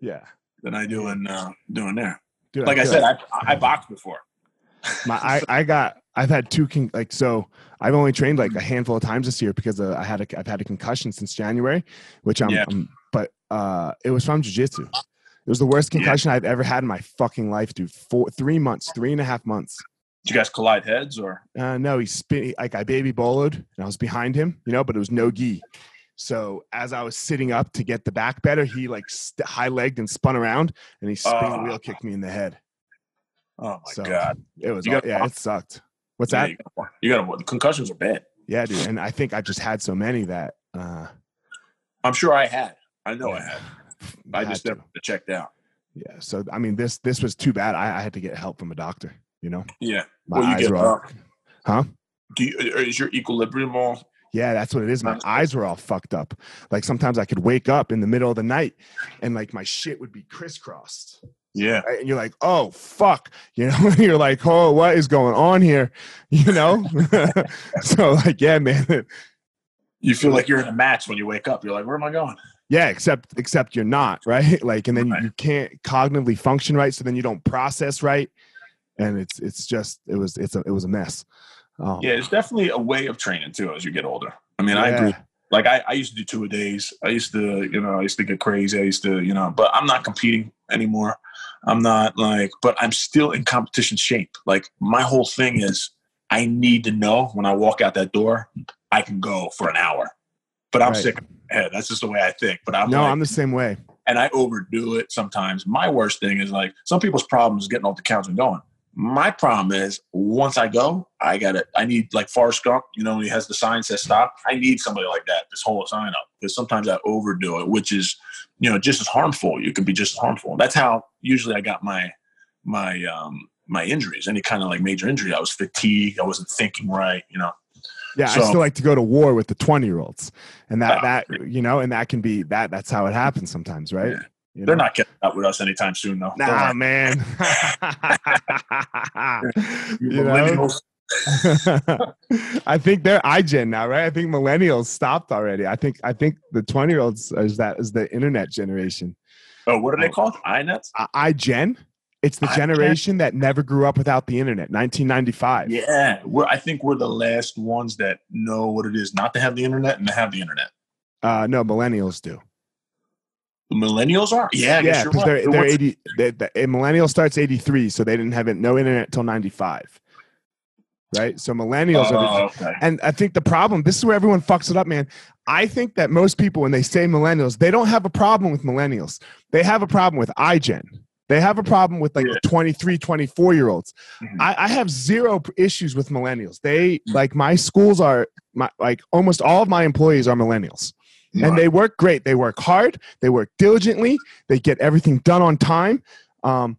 yeah. than I do in uh, doing there. Dude, Like I feel said, I I boxed before. [laughs] my I, I got I've had two con- like so I've only trained like a handful of times this year because uh, I had a I've had a concussion since January, which I'm, Yeah. I'm but uh it was from jujitsu. It was the worst Yeah. concussion I've ever had in my fucking life, dude. Four three months, three and a half months. Did you guys collide heads or? Uh, no, he spin like I baby boloed and I was behind him, you know, but it was no gi. So as I was sitting up to get the back better, he like st- high legged and spun around and he spin Ah. wheel kicked me in the head. Oh my So, god! It was got- yeah, it sucked. What's Yeah, that? you got the concussions are bad. Yeah, dude. And I think I just had so many that uh I'm sure I had. I know I Yeah. had. [laughs] I Had just to. never checked out. Yeah. So I mean, this this was too bad. I, I had to get help from a doctor. You know, Yeah. my Well, you eyes get were all, uh, huh? do you, is your equilibrium all? Yeah, that's what it is. My eyes were all fucked up. Like sometimes I could wake up in the middle of the night and like my shit would be crisscrossed. Yeah. Right? And you're like, oh fuck. [laughs] You know, you're like, oh, what is going on here? [laughs] You know? [laughs] so like, yeah, man. You feel like you're in a match when you wake up. You're like, where am I going? Yeah, except except you're not, right? Like, and then Right. you can't cognitively function right, so then you don't process right. And it's it's just it was it's a it was a mess. Um, Yeah, it's definitely a way of training too as you get older. I mean, I agree. Like I, I used to do two a days. I used to, you know, I used to get crazy. I used to, you know, but I'm not competing anymore. I'm not like, but I'm still in competition shape. Like my whole thing is I need to know when I walk out that door, I can go for an hour. But I'm Right. sick head. That's just the way I think. But I'm No, like, I'm the same way. and I overdo it sometimes. My worst thing is like some people's problem is getting off the couch and going. My problem is once I go, I got to I need like Forrest Gump, you know, when he has the sign says stop. I need somebody like that. This whole sign up because sometimes I overdo it, which is you know just as harmful. You can be just as harmful. That's how usually I got my my um my injuries. Any kind of like major injury, I was fatigued. I wasn't thinking right. You know. Yeah, I still like to go to war with the 20 year olds. And that Ah, that you know, and that can be that that's how it happens sometimes, right? Yeah. You They're know? not getting up with us anytime soon, though. Nah, man. [laughs] You know? [laughs] I think they're iGen now, right? I think millennials stopped already. I think I think the 20 year olds is that is the internet generation. Oh, what are they Oh. called? iNets? I iGen. It's the iGen? generation that never grew up without the internet. 1995. Yeah, we're, I think we're the last ones that know what it is not to have the internet and to have the internet. Uh, no, millennials do. Millennials are. Yeah, I yeah, because they're, They're they're 80. They, the, millennial starts 83, so they didn't have it, no internet till 95. Right? So millennials are Oh, okay. And I think the problem, this is where everyone fucks it up, man. I think that most people, when they say millennials, they don't have a problem with millennials. They have a problem with iGen. They have a problem with like Yeah. 23, 24 year olds. Mhm. I, I have zero issues with millennials. They like my schools are my like almost all of my employees are millennials. And they work great. They work hard. They work diligently. They get everything done on time. Um,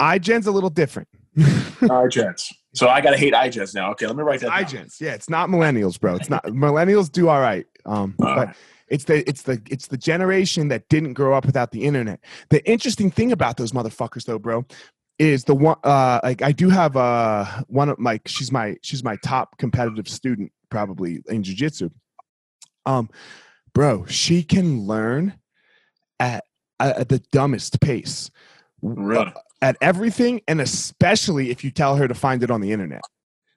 iGen's a little different. [laughs] iGens. So I gotta hate iGens now. Okay, let me write that. down. iGens. Yeah, it's not millennials, bro. It's not millennials do all right. Um, Uh. but it's the it's the it's the generation that didn't grow up without the internet. The interesting thing about those motherfuckers, though, bro, is the one uh like I do have uh one of my she's my she's my top competitive student probably in jujitsu. Um, bro, she can learn at at the dumbest pace. Uh, really? At everything, and especially if you tell her to find it on the internet.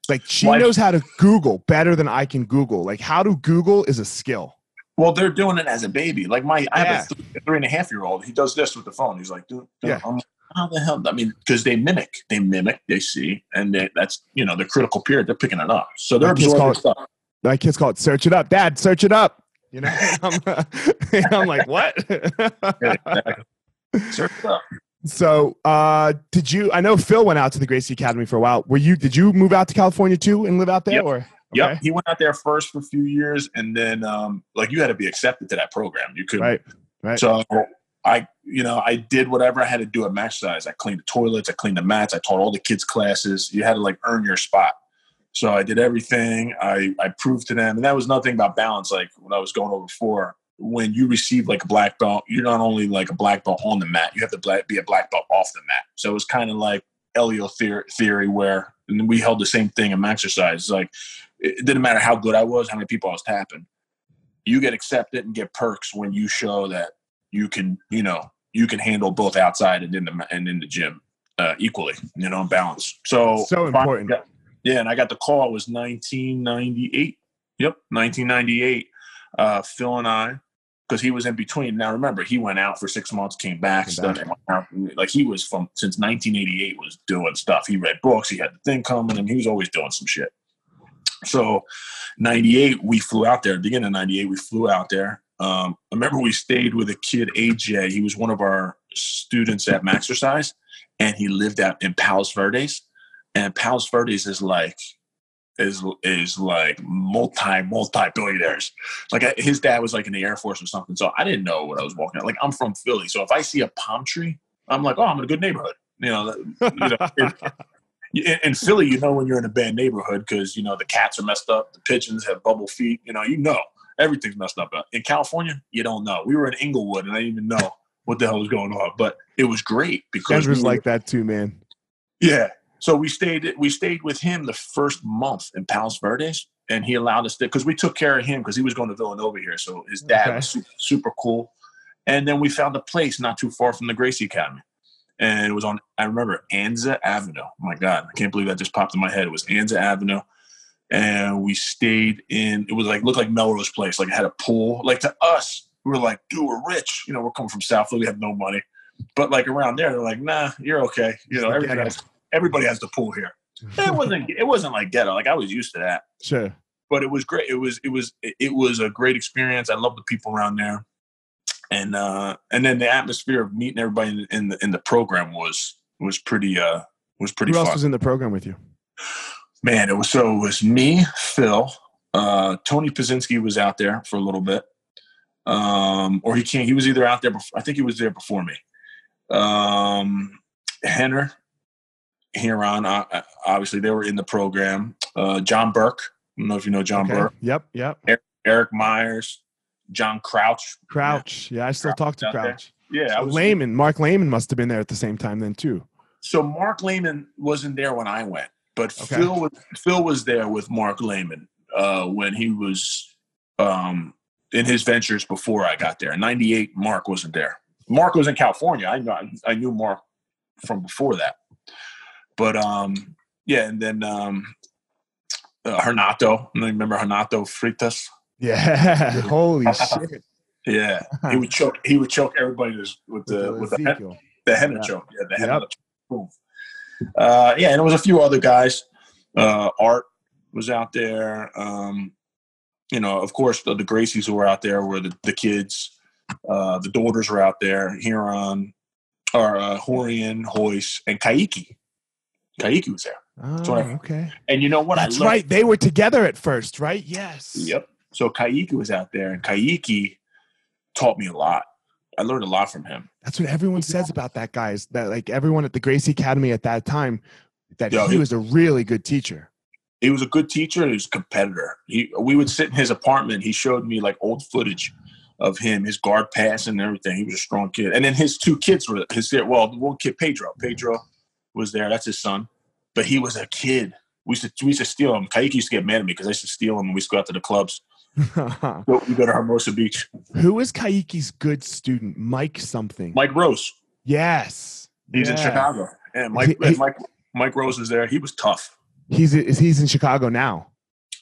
Like she Why- knows how to Google better than I can Google. Like how to Google is a skill. Well, they're doing it as a baby. Like my, I have a three, a three and a half year old. He does this with the phone. He's like, dude, dude, Yeah. I'm how the hell? I mean, because they mimic, they mimic, they see, and they, that's you know the critical period. They're picking it up, so they're My absorbing stuff. My kids call it search it up. Dad, search it up. You know, [laughs] I'm, I'm like, what? Yeah, exactly. Search it up. so, uh, did you? I know Phil went out to the Gracie Academy for a while. Were you? Did you move out to California too and live out there? Yep. Or Yep, he went out there first for a few years, and then um, like you had to be accepted to that program. You couldn't. right, right. So I, you know, I did whatever I had to do at Maxercise. I cleaned the toilets, I cleaned the mats, I taught all the kids classes. You had to like earn your spot. So I did everything. I I proved to them, and that was nothing about balance. Like when I was going over before, when you receive like a black belt, you're not only like a black belt on the mat, you have to black, be a black belt off the mat. So it was kind of like Helio theory, theory where and we held the same thing in exercise. Like it didn't matter how good I was, how many people I was tapping. You get accepted and get perks when you show that you can, you know, you can handle both outside and in the and in the gym uh, equally, you know, in balance. So So important. Yeah, yeah, and I got the call. It was 1998. Yep, 1998. Uh, Phil and I, because he was in between. Now remember, he went out for six months, came back, Came back. Like he was from since 1988 was doing stuff. He read books. He had the thing coming, and he was always doing some shit. So, 98, we flew out there. Beginning of 98, we flew out there. Um, I remember we stayed with a kid, AJ. He was one of our students at Maxercise, and he lived out in Palos Verdes. And Palos Verdes is like is is like multi multi billionaires. Like I- his dad was like in the Air Force or something. So I didn't know what I was walking at. Like I'm from Philly, so if I see a palm tree, I'm like, oh, I'm in a good neighborhood. You know, that- you know, [laughs] in, in Philly, you know when you're in a bad neighborhood because you know the cats are messed up, the pigeons have bubble feet. You know, you know everything's messed up. In California, you don't know. We were in Inglewood, and I didn't even know what the hell was going on, but it was great because Denver's we were- like that too, man. yeah. So we stayed we stayed with him the first month in Palos Verdes, and he allowed us to because we took care of him because he was going to Villanova here. So his dad Okay. was super, super cool. And then we found a place not too far from the Gracie Academy, and it was on I remember Anza Avenue. Oh my God, I can't believe that just popped in my head. It was Anza Avenue, and we stayed in. It was like looked like Melrose Place. Like it had a pool. Like to us, we were like, dude, we're rich. You know, we're coming from South Philly, we have no money. But like around there, they're like, nah, you're okay. You know, It's the everybody has, the pool here. It [laughs] wasn't it wasn't like ghetto. Like I was used to that. Sure. But it was great. It was it was it was a great experience. I love the people around there. And uh and then the atmosphere of meeting everybody in, in the in the program was was pretty uh was pretty Who else fun. was in the program with you? Man, it was so it was me, Phil, uh, Tony Pazinski was out there for a little bit, um, or he can't. He was either out there. Before, I think he was there before me. Um, Rener, Ryron, uh, uh, obviously they were in the program. Uh, John Burke, I don't know if you know John Okay. Burke. Yep. Yep. Eric Myers, John Crouch. Crouch. Yeah, I still talk to out there. Crouch. Yeah, I was, Lehman. Mark Lehman must have been there at the same time then too. so Mark Lehman wasn't there when I went, but Okay. Phil was Phil was there with Mark Lehman uh, when he was um, in his ventures before I got there. In '98, Mark wasn't there. Mark was in California. I know I knew Mark from before that, but um, yeah, and then um, uh, Renato. Remember Renato Freitas. Yeah. [laughs] Holy [laughs] shit. Yeah, he would choke. He would choke everybody with the with the, Ezekiel. the henna Yeah. choke. Yeah, the Yep. choke. Boom. Uh, yeah, and there was a few other guys. Uh, Art was out there. Um, you know, of course, the, the Gracies who were out there were the, the kids. Uh, the daughters were out there. Ryron, or uh, Rorion, Royce, and Kaiki. Kaiki was there. Oh, right. okay. And you know what? That's I right. They were together at first, right? Yes. Yep. So Kaiki was out there, and Kaiki taught me a lot. I learned a lot from him. That's what everyone says about that guy. Is that like everyone at the Gracie Academy at that time that Yo, he he- was a really good teacher. he was a good teacher and he was a competitor. He we would sit in his apartment. He showed me like old footage of him, his guard pass and everything. He was a strong kid. And then his two kids were his well, one kid Pedro. Pedro was there. That's his son. But he was a kid. We used to we used to steal him. Kaiki used to get mad at me because I used to steal him and we used to go out to the clubs. [laughs] So we go to Hermosa Beach. Who was Kaiki's good student? Mike something. Mike Rose. Yes. He's in Chicago. And Mike He- he- Mike Mike Rose was there. He was tough. He's is he's in Chicago now.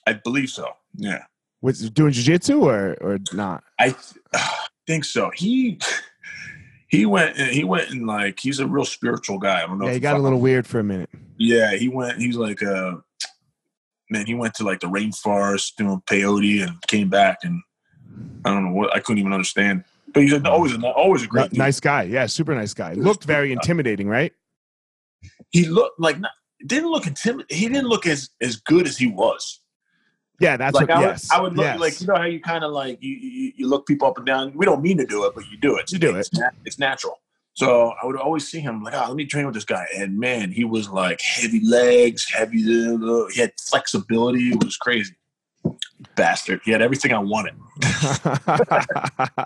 I believe so. Yeah. Was doing jiu-jitsu or or not? I th- [sighs] think so. He he went he went and like he's a real spiritual guy. I don't know. Yeah, he got a little him. weird for a minute. Yeah, he went. He's like uh man. He went to like the rainforest doing peyote and came back and I don't know what I couldn't even understand. But he's always a, always a great. Ni- dude. Nice guy. Yeah, super nice guy. Looked very intimidating, right? He looked like not, didn't look intimidating. He didn't look as as good as he was. Yeah, that's like what. I would, yes, I would look yes. like you know how you kind of like you, you you look people up and down. We don't mean to do it, but you do it. You do it's, na- it's natural. So I would always see him like, oh, let me train with this guy. And man, he was like heavy legs, heavy. uh, He had flexibility. It was crazy. Bastard. He had everything I wanted [laughs]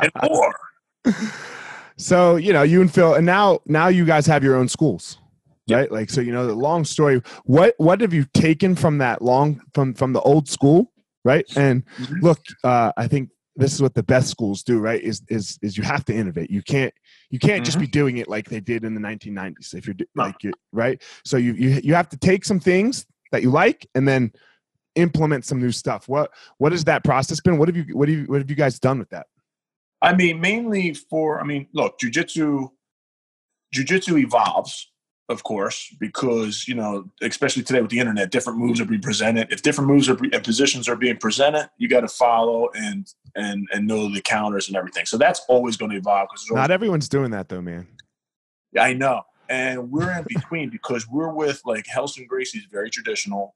and more. so you know you and phil and now now you guys have your own schools right? Like so you know the long story what what have you taken from that long from from the old school right? And Mhm. look uh i think this is what the best schools do right is is is you have to innovate. You can't you can't just be doing it like they did in the 1990s if you're No. like you right? So you you you have to take some things that you like and then implement some new stuff. What what has that process been? What have you what have you what have you guys done with that? I mean, mainly for, I mean, look, jujitsu, jujitsu evolves, of course, because, you know, especially today with the internet, different moves are being presented. If different moves are and positions are being presented, you got to follow and, and, and know the counters and everything. So that's always going to evolve. Because not everyone's doing that though man I know. And we're in between because we're with like Relson Gracie's very traditional.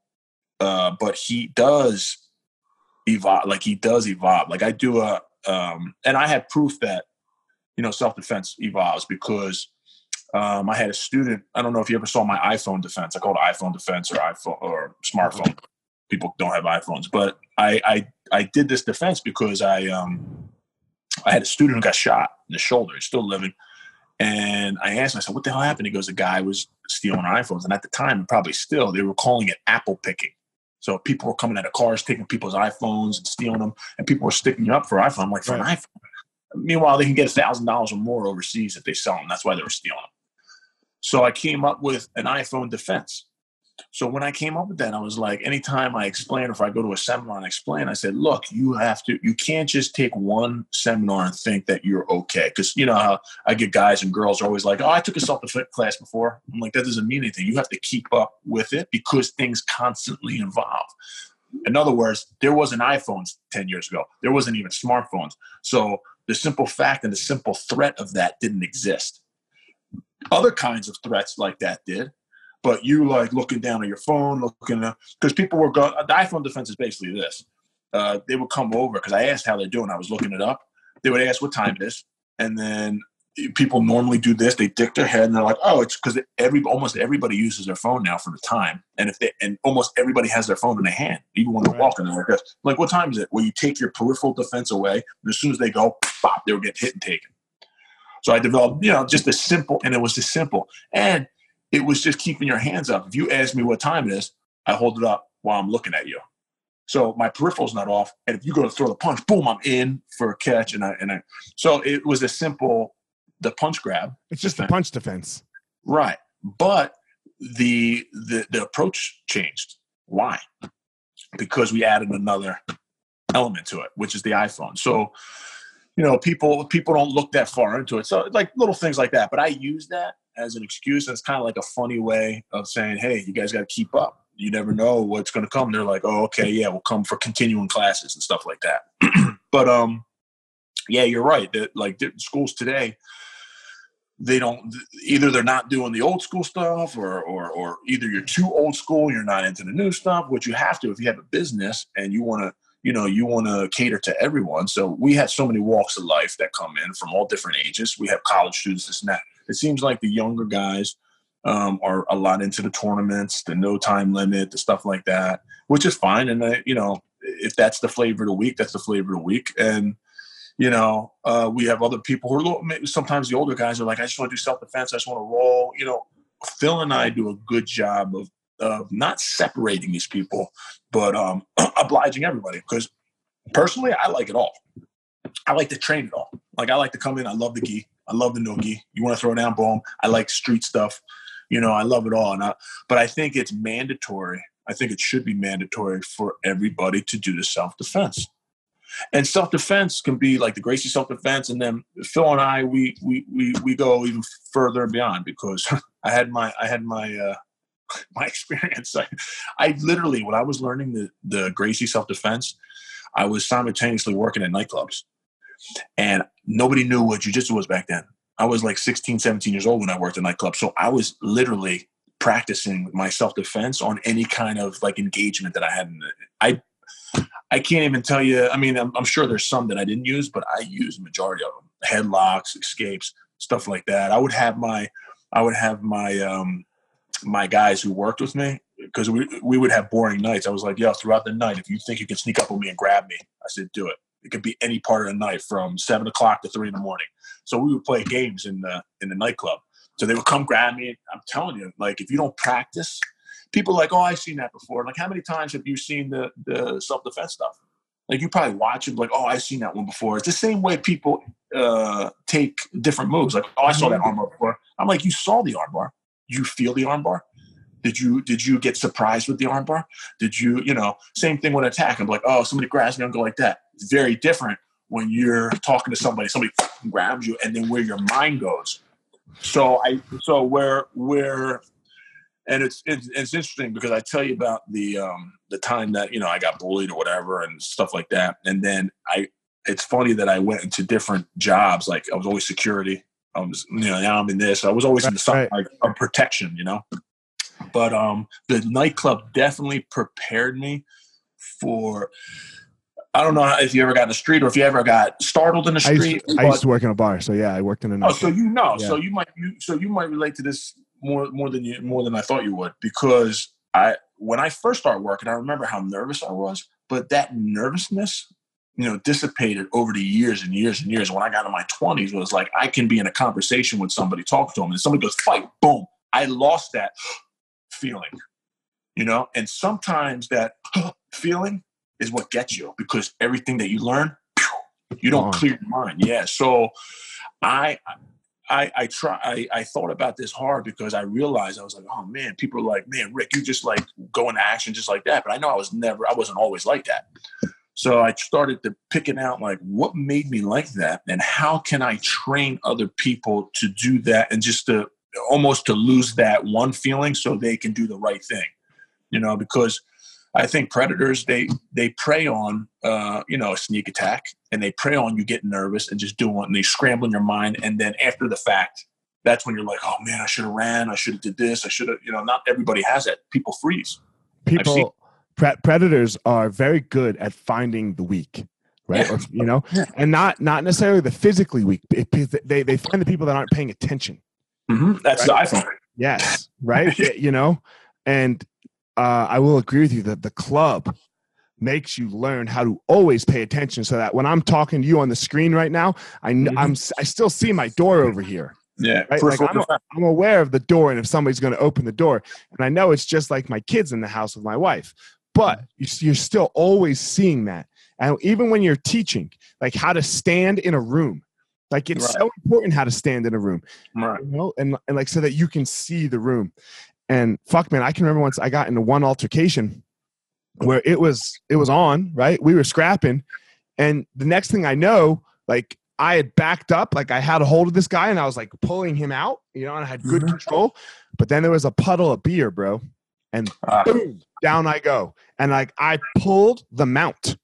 uh, but he does evolve. Like he does evolve. Like I do a, um, and I have proof that you know self defense evolves because um, I had a student. I don't know if you ever saw my iPhone defense. I called it iPhone defense or iPhone or smartphone. People don't have iPhones, but I I, I did this defense because I um I had a student who got shot in the shoulder. He's still living. And I asked him, I said, what the hell happened? He goes, the guy was stealing iPhones. And at the time, and probably still, they were calling it apple picking. So people were coming out of cars, taking people's iPhones and stealing them, and people were sticking you up for iPhone. I'm like, for right. an iPhone. Meanwhile, they can get a thousand dollars or more overseas if they sell them. That's why they were stealing them. So I came up with an iPhone defense. So when I came up with that, I was like, anytime I explain, if I go to a seminar and explain, I said, look, you have to, you can't just take one seminar and think that you're okay. Because you know how I get guys and girls are always like, oh, I took a self defense class before. I'm like, that doesn't mean anything. You have to keep up with it because things constantly evolve. In other words, there wasn't iPhones 10 years ago. There wasn't even smartphones. So the simple fact and the simple threat of that didn't exist. Other kinds of threats like that did but you like looking down at your phone, looking because people were going. The iPhone defense is basically this: uh, they would come over because I asked how they're doing. I was looking it up. They would ask what time it is, and then people normally do this. They dick their head and they're like, "Oh, it's because every almost everybody uses their phone now for the time." And if they and almost everybody has their phone in their hand, even when they're right. walking. They're like, this. like, what time is it? Well, you take your peripheral defense away, and as soon as they go, pop, they will get hit and taken. So I developed, you know, just a simple, and it was just simple. And it was just keeping your hands up. If you ask me what time it is, I hold it up while I'm looking at you. So my peripheral's not off. And if you go to throw the punch, boom, I'm in for a catch. And I and I so it was a simple the punch grab. It's just the punch defense. Right. But the the the approach changed. Why? Because we added another element to it, which is the iPhone. So you know, people people don't look that far into it. So like little things like that. But I use that as an excuse. And it's kind of like a funny way of saying, hey, you guys got to keep up. You never know what's going to come. They're like, oh, okay, yeah, we'll come for continuing classes and stuff like that. [clears throat] but um, yeah, you're right. That like schools today, they don't either they're not doing the old school stuff or, or or either you're too old school you're not into the new stuff which you have to if you have a business and you want to you know you want to cater to everyone so we had so many walks of life that come in from all different ages we have college students this and that it seems like the younger guys um, are a lot into the tournaments, the no time limit, the stuff like that, which is fine. And I, you know, if that's the flavor of the week, that's the flavor of the week. And you know, uh, we have other people who are little, sometimes the older guys are like, I just want to do self defense. I just want to roll. You know, Phil and I do a good job of of not separating these people, but um, [clears throat] obliging everybody. Because personally, I like it all. I like to train it all. Like I like to come in. I love the gi. I love the no-gi. You want to throw down, boom. I like street stuff. You know, I love it all. And I, but I think it's mandatory. I think it should be mandatory for everybody to do the self defense. And self defense can be like the Gracie self defense, and then Phil and I we we we we go even further beyond because [laughs] I had my I had my uh, [laughs] my experience. [laughs] I, I literally when I was learning the the Gracie self defense, I was simultaneously working at nightclubs. And nobody knew what jujitsu was back then. I was like 16, 17 years old when I worked at nightclubs. So I was literally practicing my self defense on any kind of like engagement that I had. I I can't even tell you. I mean, I'm, I'm, sure there's some that I didn't use, but I used majority of them. Headlocks, escapes, stuff like that. I would have my I would have my um my guys who worked with me because we we would have boring nights. I was like, yo, throughout the night, if you think you can sneak up on me and grab me, I said, do it. It could be any part of the night from seven o'clock to three in the morning. So we would play games in the in the nightclub. So they would come grab me. I'm telling you, like if you don't practice, people are like, oh, I've seen that before. Like how many times have you seen the the self defense stuff? Like you probably watch it, like, oh, I've seen that one before. It's the same way people uh, take different moves. Like, oh, I saw that mm-hmm. armbar before. I'm like, you saw the armbar. You feel the armbar. Did you did you get surprised with the armbar? Did you you know same thing with attack? I'm like, oh, somebody grabs me, I'm go like that. It's very different when you're talking to somebody. Somebody grabs you, and then where your mind goes. So I so where where and it's, it's it's interesting because I tell you about the um the time that you know I got bullied or whatever and stuff like that, and then I it's funny that I went into different jobs. Like I was always security. I was you know now I'm in this. I was always right, in the right. like of protection, you know. But um, the nightclub definitely prepared me for. I don't know if you ever got in the street or if you ever got startled in the I used, street. I used to work in a bar, so yeah, I worked in a. Oh, so you know, Yeah. so you might, you, so you might relate to this more, more than you, more than I thought you would, because I, when I first started working, I remember how nervous I was, but that nervousness, you know, dissipated over the years and years and years. When I got in my twenties, was like I can be in a conversation with somebody, talk to them, and somebody goes, "Fight!" Boom! I lost that [gasps] feeling, you know. And sometimes that [gasps] feeling is what gets you because everything that you learn, you don't clear your mind. Yeah. So I I I try I, I thought about this hard because I realized I was like, oh man, people are like, man, Rick, you just like go into action just like that. But I know I was never I wasn't always like that. So I started to picking out like what made me like that and how can I train other people to do that and just to almost to lose that one feeling so they can do the right thing. You know, because I think predators they they prey on uh, you know a sneak attack and they prey on you getting nervous and just doing and they scramble in your mind and then after the fact that's when you're like oh man I should have ran. I should have did this. I should have you know not everybody has that. People freeze. People pre- predators are very good at finding the weak right Yeah. or, you know Yeah. and not not necessarily the physically weak they they find the people that aren't paying attention mm-hmm. that's the iPhone yes [laughs] right you know and uh, i will agree with you that the club makes you learn how to always pay attention so that when i'm talking to you on the screen right now i Mhm. i'm i still see my door over here yeah Right, like, I'm. I'm aware of the door and if somebody's going to open the door. And I know it's just like my kids in the house with my wife. But you're still always seeing that. And even when you're teaching, like how to stand in a room, like it's Right. so important how to stand in a room, right you know, and, and like so that you can see the room. And fuck, man, I can remember once I got into one altercation where it was it was on right. We were scrapping, and the next thing I know, like I had backed up, like I had a hold of this guy and I was like pulling him out, you know, and I had good Mhm. control. But then there was a puddle of beer, bro, and Ah. boom, down I go. And like I pulled the mount,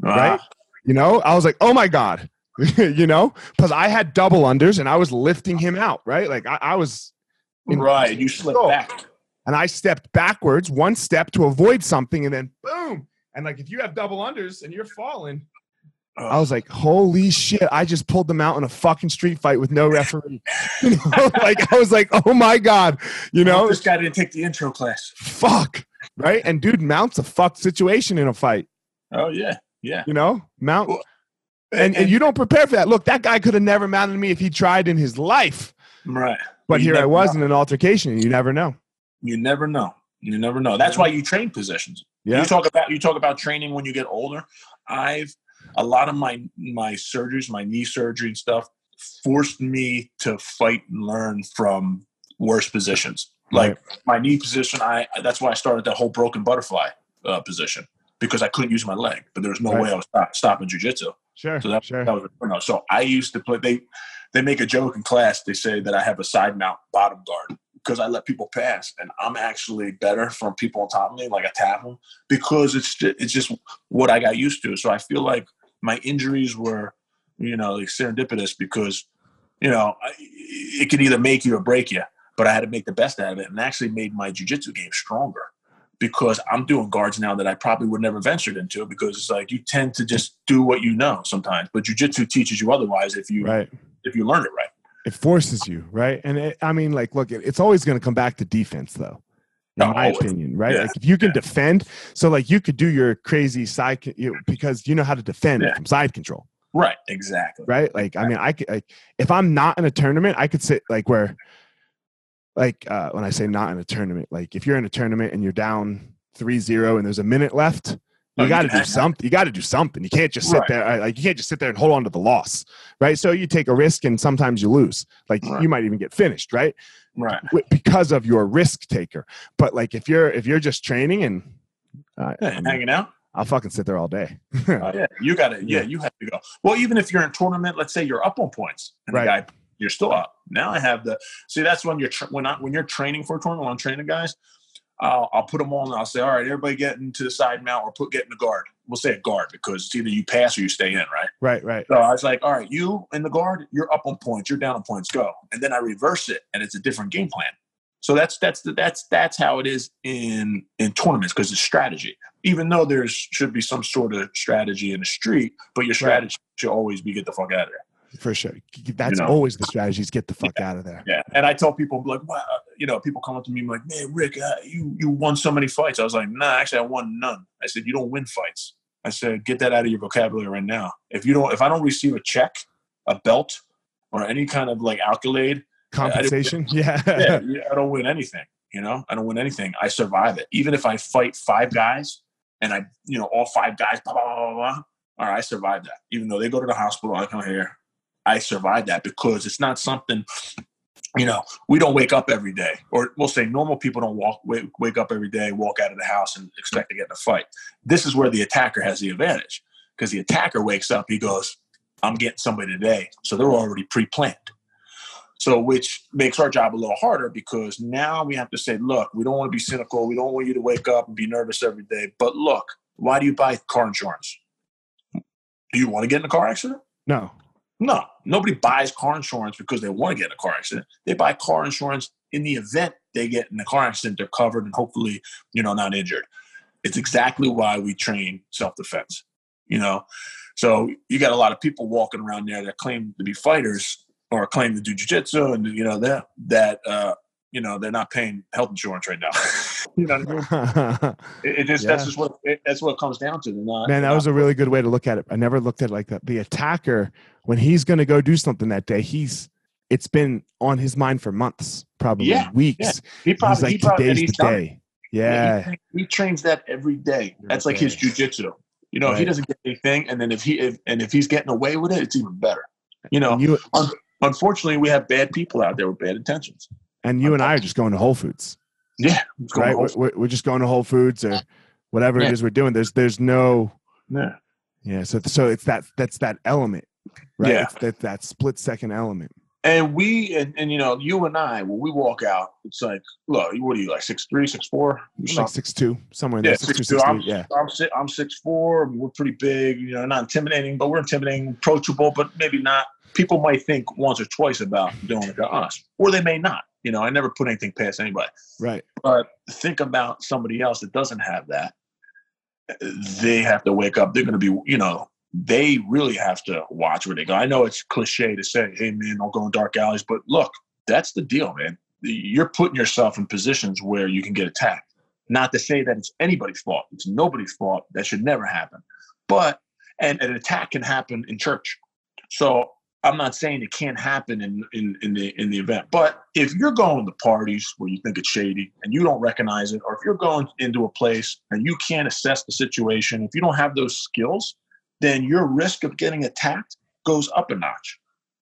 right? Ah, You know, I was like, oh my God, [laughs] you know, because I had double unders and I was lifting him out, right? Like I, I was, right you slip control. back and I stepped backwards one step to avoid something, and then boom. And like if you have double unders and you're falling, I was like, holy shit, I just pulled them out in a fucking street fight with no referee. [laughs] you know, like I was like, oh my God, you know, this guy didn't take the intro class fuck. Right. And dude, Mount's a fucked situation in a fight, oh yeah yeah you know? Mount Well, and, and you don't prepare for that. Look, that guy could have never mounted me if he tried in his life. right But You here I was know. in an altercation, and you never know. You never know. You never know. That's why you train positions. Yeah. You talk about you talk about training when you get older. I've a lot of my my surgeries, my knee surgery and stuff, forced me to fight and learn from worse positions. Like my knee position, I that's why I started that whole broken butterfly uh, position because I couldn't use my leg, but there was no Right. way I was stop, stopping jujitsu. Sure. So that, sure. that was you know. So I used to play. They they make a joke in class. They say that I have a side mount bottom guard because I let people pass, and I'm actually better from people on top of me, like I tap them, because it's just, it's just what I got used to. So I feel like my injuries were, you know, like serendipitous because, you know, I- it can either make you or break you. But I had to make the best out of it, and actually made my jujitsu game stronger because I'm doing guards now that I probably would never ventured into because it's like you tend to just do what you know sometimes, but jujitsu teaches you otherwise if you Right. if you learn it right. It forces you, right? And it, I mean, like, look, it, it's always going to come back to defense, though. In my always. opinion, right? Yeah. Like, if you can defend, so like you could do your crazy side you, because you know how to defend Yeah. from side control, Right, exactly. right? Like, I mean, I could, like, if I'm not in a tournament, I could sit like where, like, uh, when I say not in a tournament, like if you're in a tournament and you're down 3-0 and there's a minute left, Oh, you you got to do something. You got to do something. You can't just sit Right. there. uh, Like you can't just sit there and hold on to the loss, right? So you take a risk, and sometimes you lose. Like Right. you might even get finished, right? Right. Because of your risk taker. But like if you're if you're just training and uh, Yeah, hanging out. I'll fucking sit there all day. Oh, yeah, you got to. [laughs] Yeah, Yeah. you have to go. Well, even if you're in tournament, let's say you're up on points, and Right. the guy you're still up. Now I have the. See, that's when you're tra- when I when you're training for a tournament. When I'm training guys, I'll, I'll put them on. and I'll say, all right, everybody get into the side mount or put get in the guard. We'll say a guard because it's either you pass or you stay in, right? right, right. So I was like, all right, you in the guard, you're up on points, you're down on points, go. And then I reverse it, and it's a different game plan. So that's that's the, that's that's how it is in in tournaments because it's strategy. Even though there should be some sort of strategy in the street, but your strategy right. should always be get the fuck out of there. For sure, that's you know? always the strategy: is get the fuck yeah. out of there. Yeah, and I tell people like, wow, you know, people come up to me like, man, Rick, uh, you you won so many fights. I was like, nah, actually, I won none. I said, you don't win fights. I said, get that out of your vocabulary right now. If you don't, if I don't receive a check, a belt, or any kind of like accolade, compensation, yeah. yeah, I don't win anything. You know, I don't win anything. I survive it. Even if I fight five guys and I, you know, all five guys, blah blah blah blah. blah all right, I survived that. Even though they go to the hospital, I come here. I survived that because it's not something you know, we don't wake up every day, or we'll say normal people don't walk wake, wake up every day, walk out of the house, and expect to get in a fight. This is where the attacker has the advantage because the attacker wakes up, he goes, "I'm getting somebody today," so they're already pre-planned. So, which makes our job a little harder because now we have to say, "Look, we don't want to be cynical. We don't want you to wake up and be nervous every day. But look, why do you buy car insurance? Do you want to get in a car accident? No. No, nobody buys car insurance because they want to get in a car accident. They buy car insurance in the event they get in a car accident, they're covered and hopefully, you know, not injured. It's exactly why we train self defense. You know, so you got a lot of people walking around there that claim to be fighters or claim to do jujitsu, and you know that that uh, you know they're not paying health insurance right now. [laughs] you know what I mean? [laughs] it, it just yeah. that's just what it, that's what comes down to. Not, Man, that was a really good way to look at it. I never looked at it like that. The attacker, when he's going to go do something that day, he's it's been on his mind for months, probably yeah, weeks. Yeah. He probably he's like he probably, today's the day. Yeah, he, he, trains that every day. That's like his jujitsu. You know, right. he doesn't get anything, and then if he if, and if he's getting away with it, it's even better. You know, you, un- unfortunately, we have bad people out there with bad intentions. And you and I are just going to Whole Foods. Yeah, right. We're, we're, just going to Whole Foods or whatever yeah. it is we're doing. There's there's no yeah yeah. So so it's that that's that element, right? Yeah. It's that that split second element. And we and, and you know you and I when we walk out, it's like look, what are you like six three, six four, like six two, somewhere in yeah, there. Six, six two. I'm, yeah, I'm six, I'm six four. We're pretty big. You know, not intimidating, but we're intimidating, approachable, but maybe not. People might think once or twice about doing it to us, or they may not. You know, I never put anything past anybody. Right. But think about somebody else that doesn't have that. They have to wake up. They're going to be, you know, they really have to watch where they go. I know it's cliche to say, hey, man, don't go in dark alleys. But look, that's the deal, man. You're putting yourself in positions where you can get attacked. Not to say that it's anybody's fault. It's nobody's fault. That should never happen. But, and an attack can happen in church. So I'm not saying it can't happen in, in, in the in the event, but if you're going to parties where you think it's shady and you don't recognize it, or if you're going into a place and you can't assess the situation, if you don't have those skills, then your risk of getting attacked goes up a notch.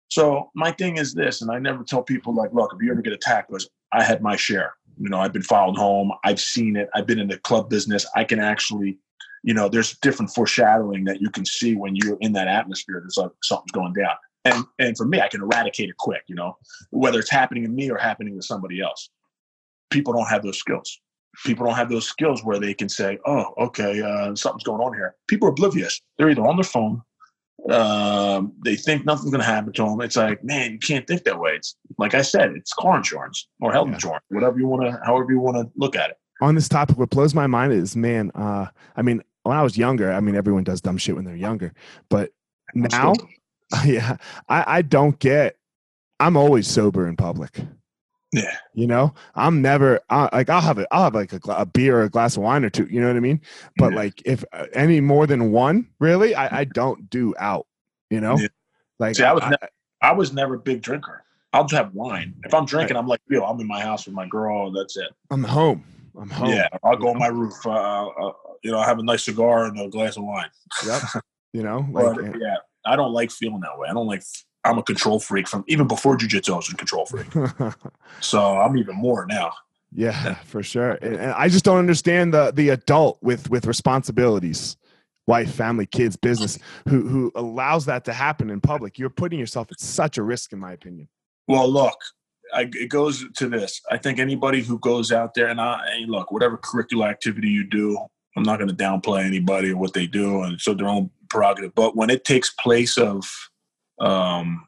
So my thing is this, and I never tell people like, look, if you ever get attacked, was I had my share. You know, I've been followed home, I've seen it, I've been in the club business. I can actually, you know, there's different foreshadowing that you can see when you're in that atmosphere. There's like something's going down and and for me i can eradicate it quick you know whether it's happening to me or happening to somebody else. People don't have those skills. People don't have those skills where they can say oh okay uh, something's going on here. People are oblivious. They're either on their phone um, they think nothing's going to happen to them it's like man you can't think that way. It's like i said it's car insurance or health yeah. insurance whatever you want to however you want to look at it. On this topic what blows my mind is man uh, i mean when i was younger i mean everyone does dumb shit when they're younger but now [laughs] yeah, I, I don't get. I'm always sober in public. Yeah, you know, I'm never I, like I'll have a I'll have like a, a, beer or a glass of wine or two. You know what I mean? But yeah. like if uh, any more than one, really, I, I don't do out. You know, yeah. like See, I was I, ne- I was never a big drinker. I'll just have wine. If I'm drinking, I'm like, yo, I'm in my house with my girl. That's it. I'm home. I'm home. Yeah, I'll go on my roof. Uh, uh, you know, I have a nice cigar and a glass of wine. Yep. You know, [laughs] like, but, yeah. I don't like feeling that way. I don't like. I'm a control freak from even before jujitsu. I was a control freak, [laughs] so I'm even more now. Yeah, for sure. And, and I just don't understand the the adult with with responsibilities, wife, family, kids, business, who who allows that to happen in public. You're putting yourself at such a risk, in my opinion. Well, look, I, it goes to this. I think anybody who goes out there and I and look, whatever curricular activity you do, I'm not going to downplay anybody or what they do, and so their own prerogative. But when it takes place of um,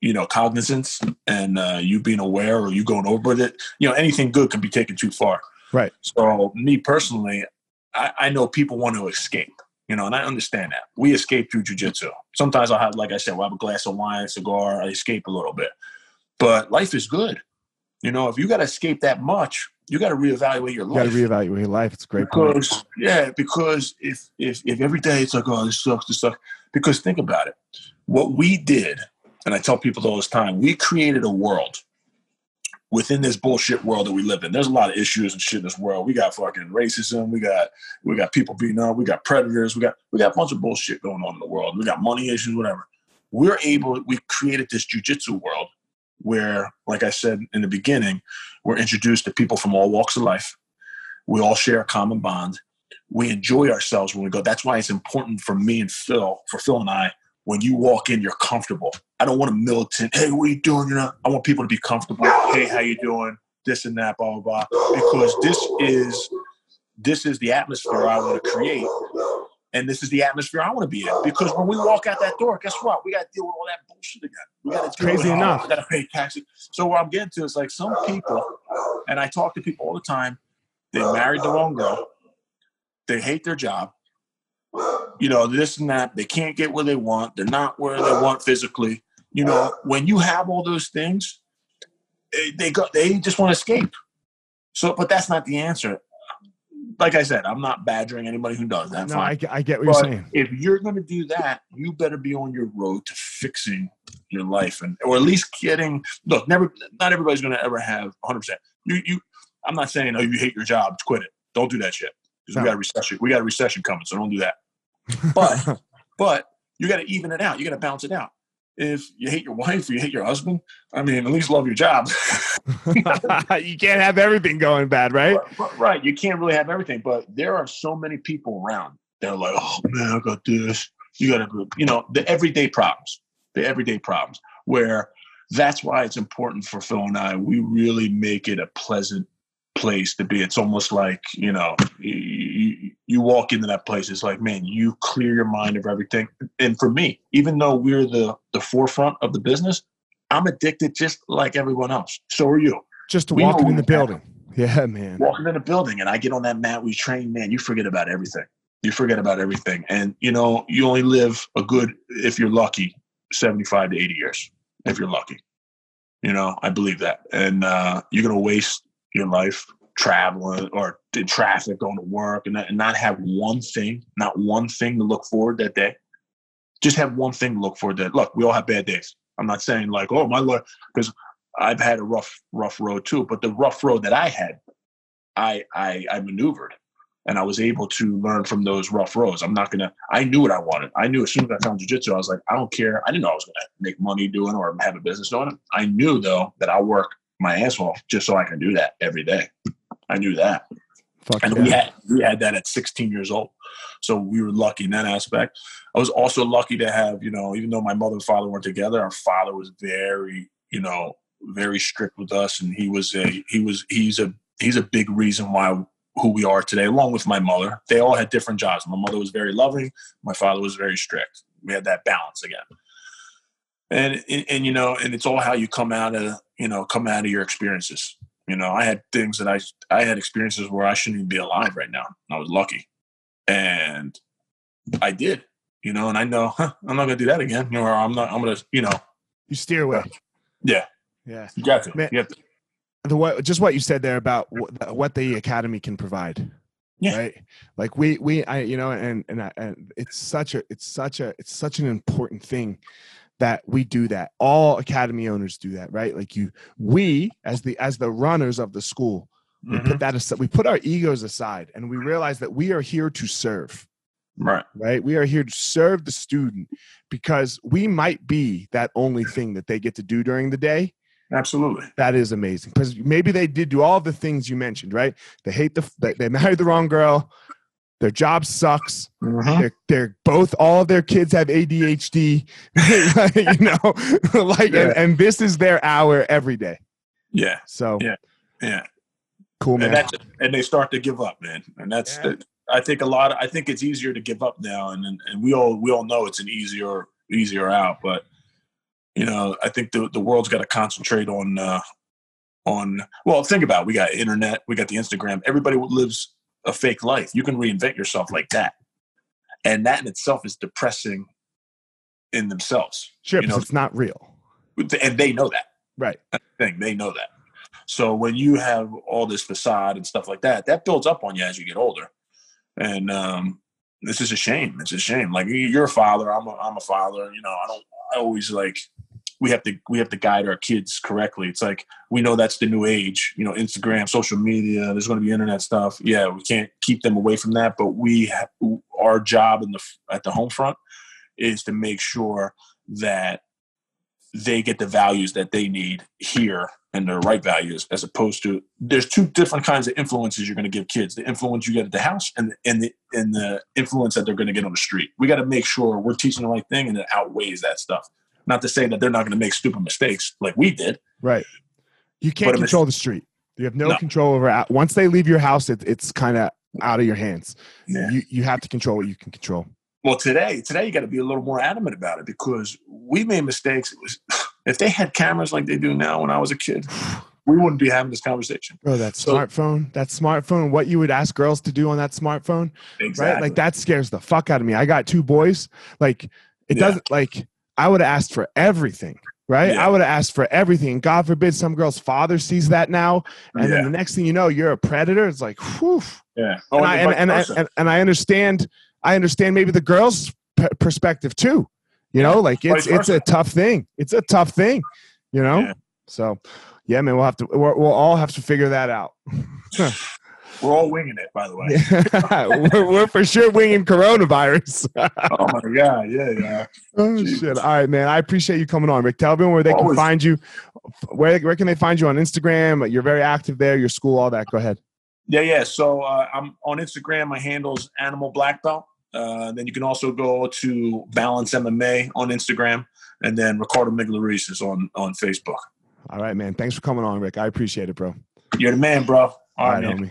you know cognizance and uh, you being aware or you going over it you know anything good can be taken too far Right. so me personally i, I know people want to escape you know and i understand that we escape through jujitsu sometimes i'll have like i said we'll have a glass of wine a cigar i escape a little bit but life is good you know if you got to escape that much you got to reevaluate your You got to life reevaluate your life. It's great point. because yeah, because if if if every day it's like oh this sucks, this sucks. Because think about it, what we did, and I tell people all this time, we created a world within this bullshit world that we live in. There's a lot of issues and shit in this world. We got fucking racism, we got we got people beating up, we got predators, we got we got a bunch of bullshit going on in the world. We got money issues, whatever. We're able, we created this jujitsu world where, like I said in the beginning, we're introduced to people from all walks of life. We all share a common bond. We enjoy ourselves when we go. That's why it's important for me and Phil, for Phil and I, when you walk in, you're comfortable. I don't want a militant, hey, what are you doing? You know, I want people to be comfortable. Hey, how you doing? This and that, blah, blah, blah. Because this is this is the atmosphere I want to create. And this is the atmosphere I want to be in. Because when we walk out that door, guess what? We got to deal with all that bullshit again. We got to Crazy enough. I got to pay taxes. So what I'm getting to is like some people, and I talk to people all the time. They married the wrong girl. They hate their job. You know this and that. They can't get where they want. They're not where they want physically. You know when you have all those things, they, they go. They just want to escape. So, but that's not the answer. Like I said, I'm not badgering anybody who does that. No, fine. I, get- I get what But you're saying. if you're going to do that, you better be on your road to fixing your life, and or at least getting. Look, never. Not everybody's going to ever have 100. percent You, you. I'm not saying, oh, you hate your job, quit it. Don't do that shit because No. we got a recession. We got a recession coming, so don't do that. [laughs] But, but you got to even it out. You got to balance it out. If you hate your wife or you hate your husband, I mean, at least love your job. [laughs] you can't have everything going bad, right? Right, right. You can't really have everything, but there are so many people around. They're like, oh man, I got this. You got to, you know, the everyday problems, the everyday problems. Where that's why it's important for Phil and I. We really make it a pleasant place to be. It's almost like you know, you, you walk into that place. It's like, man, you clear your mind of everything. And for me, even though we're the the forefront of the business, I'm addicted just like everyone else. So are you Just We walking in the building. Yeah, man. walking in a building and I get on that mat, we train, man, you forget about everything. You forget about everything. And, you know, you only live a good, if you're lucky, 75 to 80 years, if you're lucky. You know, I believe that. And uh, you're going to waste your life traveling or in traffic, going to work, and, not- have one thing, not one thing to look forward that day. Just have one thing to look forward to. Look, we all have bad days. I'm not saying like, oh, my lord, because I've had a rough, rough road too. But the rough road that I had, I, I, I maneuvered, and I was able to learn from those rough roads. I'm not gonna. I knew what I wanted. I knew as soon as I found jujitsu, I was like, I don't care. I didn't know I was gonna make money doing or have a business doing it. I knew though that I work my ass off just so I can do that every day. I knew that. Fuck and yeah. we had we had that at 16 years old. So we were lucky in that aspect. I was also lucky to have you know even though my mother and father weren't together our father was very you know very strict with us. And he was a he was he's a he's a big reason why who we are today along with my mother. They all had different jobs. My mother was very loving. My father was very strict. We had that balance again. And and, and you know and it's all how you come out of you know come out of your experiences you know, I had things that I I had experiences where I shouldn't even be alive right now. I was lucky, and I did. You know, and I know huh, I'm not gonna do that again. You know, or I'm not. I'm gonna. You know, You steer away. yeah, Yeah. you got to. Man. You to. The what just what you said there about what, what the academy can provide. Yeah. Right. Like we we I you know and and, I, and it's such a it's such a it's such an important thing that we do that. All academy owners do that, right? Like you we as the as the runners of the school, we Mhm. put that aside, we put our egos aside and we realize that we are here to serve. Right. right? We are here to serve the student because we might be that only thing that they get to do during the day. Absolutely. That is amazing because maybe they did do all the things you mentioned, right? They hate the they, they married the wrong girl. Their job sucks. Mhm. They're, they're both all of their kids have ADHD, [laughs] you know, [laughs] like Yeah. and, and this is their hour every day. Yeah. So Yeah. Yeah. cool, man. And and they start to give up, man. And that's Yeah. the, I think a lot. I think it's easier to give up now, and and and we all we all know it's an easier easier out, but. You know, I think the the world's got to concentrate on uh, on. Well, think about it. we got internet, we got the Instagram. Everybody lives a fake life. You can reinvent yourself like that, and that in itself is depressing in themselves. Sure, you know, it's not real. and they know that. Right. Thing they know that. So when you have all this facade and stuff like that, that builds up on you as you get older, and um, this is a shame. It's a shame. Like you're a father, I'm a, I'm a father. You know, I don't. I always like we have to we have to guide our kids correctly. It's like we know that's the new age. You know, Instagram, social media. There's going to be internet stuff. Yeah, we can't keep them away from that. But we our job in the at the home front is to make sure that they get the values that they need here and the right values as opposed to there's two different kinds of influences you're going to give kids the influence you get at the house and, and the and the influence that they're going to get on the street we got to make sure we're teaching the right thing and it outweighs that stuff not to say that they're not going to make stupid mistakes like we did. Right. You can't control the street. You have no, no. control over once they leave your house it, it's kind of out of your hands. Yeah. you, you have to control what you can control. Well today today you got to be a little more adamant about it because we made mistakes. Was, if they had cameras like they do now when i was a kid [sighs] we wouldn't be having this conversation. Bro that so, smartphone that smartphone what you would ask girls to do on that smartphone exactly. right? Like that scares the fuck out of me. I got two boys. Like it yeah. doesn't like i would have asked for everything right? Yeah. I would have asked for everything. God forbid some girl's father sees that now, and yeah. then the next thing you know, you're a predator. It's like, whew. Yeah. Oh, and, I, and, and, and, and, I understand I understand maybe the girls' perspective too. You know, like it's it's a tough thing. It's a tough thing. You know, yeah. so yeah, man, we'll have to we'll all have to figure that out. [sighs] [laughs] We're all winging it, by the way. [laughs] we're, we're, for sure winging coronavirus. [laughs] oh my god, yeah, yeah. Oh Jeez. shit! All right, man. I appreciate you coming on, Rick. Tell everyone where they Always. can find you. Where where can they find you on Instagram? You're very active there. Your school, all that. Go ahead. Yeah, yeah. So uh, I'm on Instagram. My handle's Animal Black Belt. Uh, then you can also go to Balance MMA on Instagram, and then Ricardo Migliarese is on on Facebook. All right, man. Thanks for coming on, Rick. I appreciate it, bro. You're the man, bro. All, All right, man. Homie.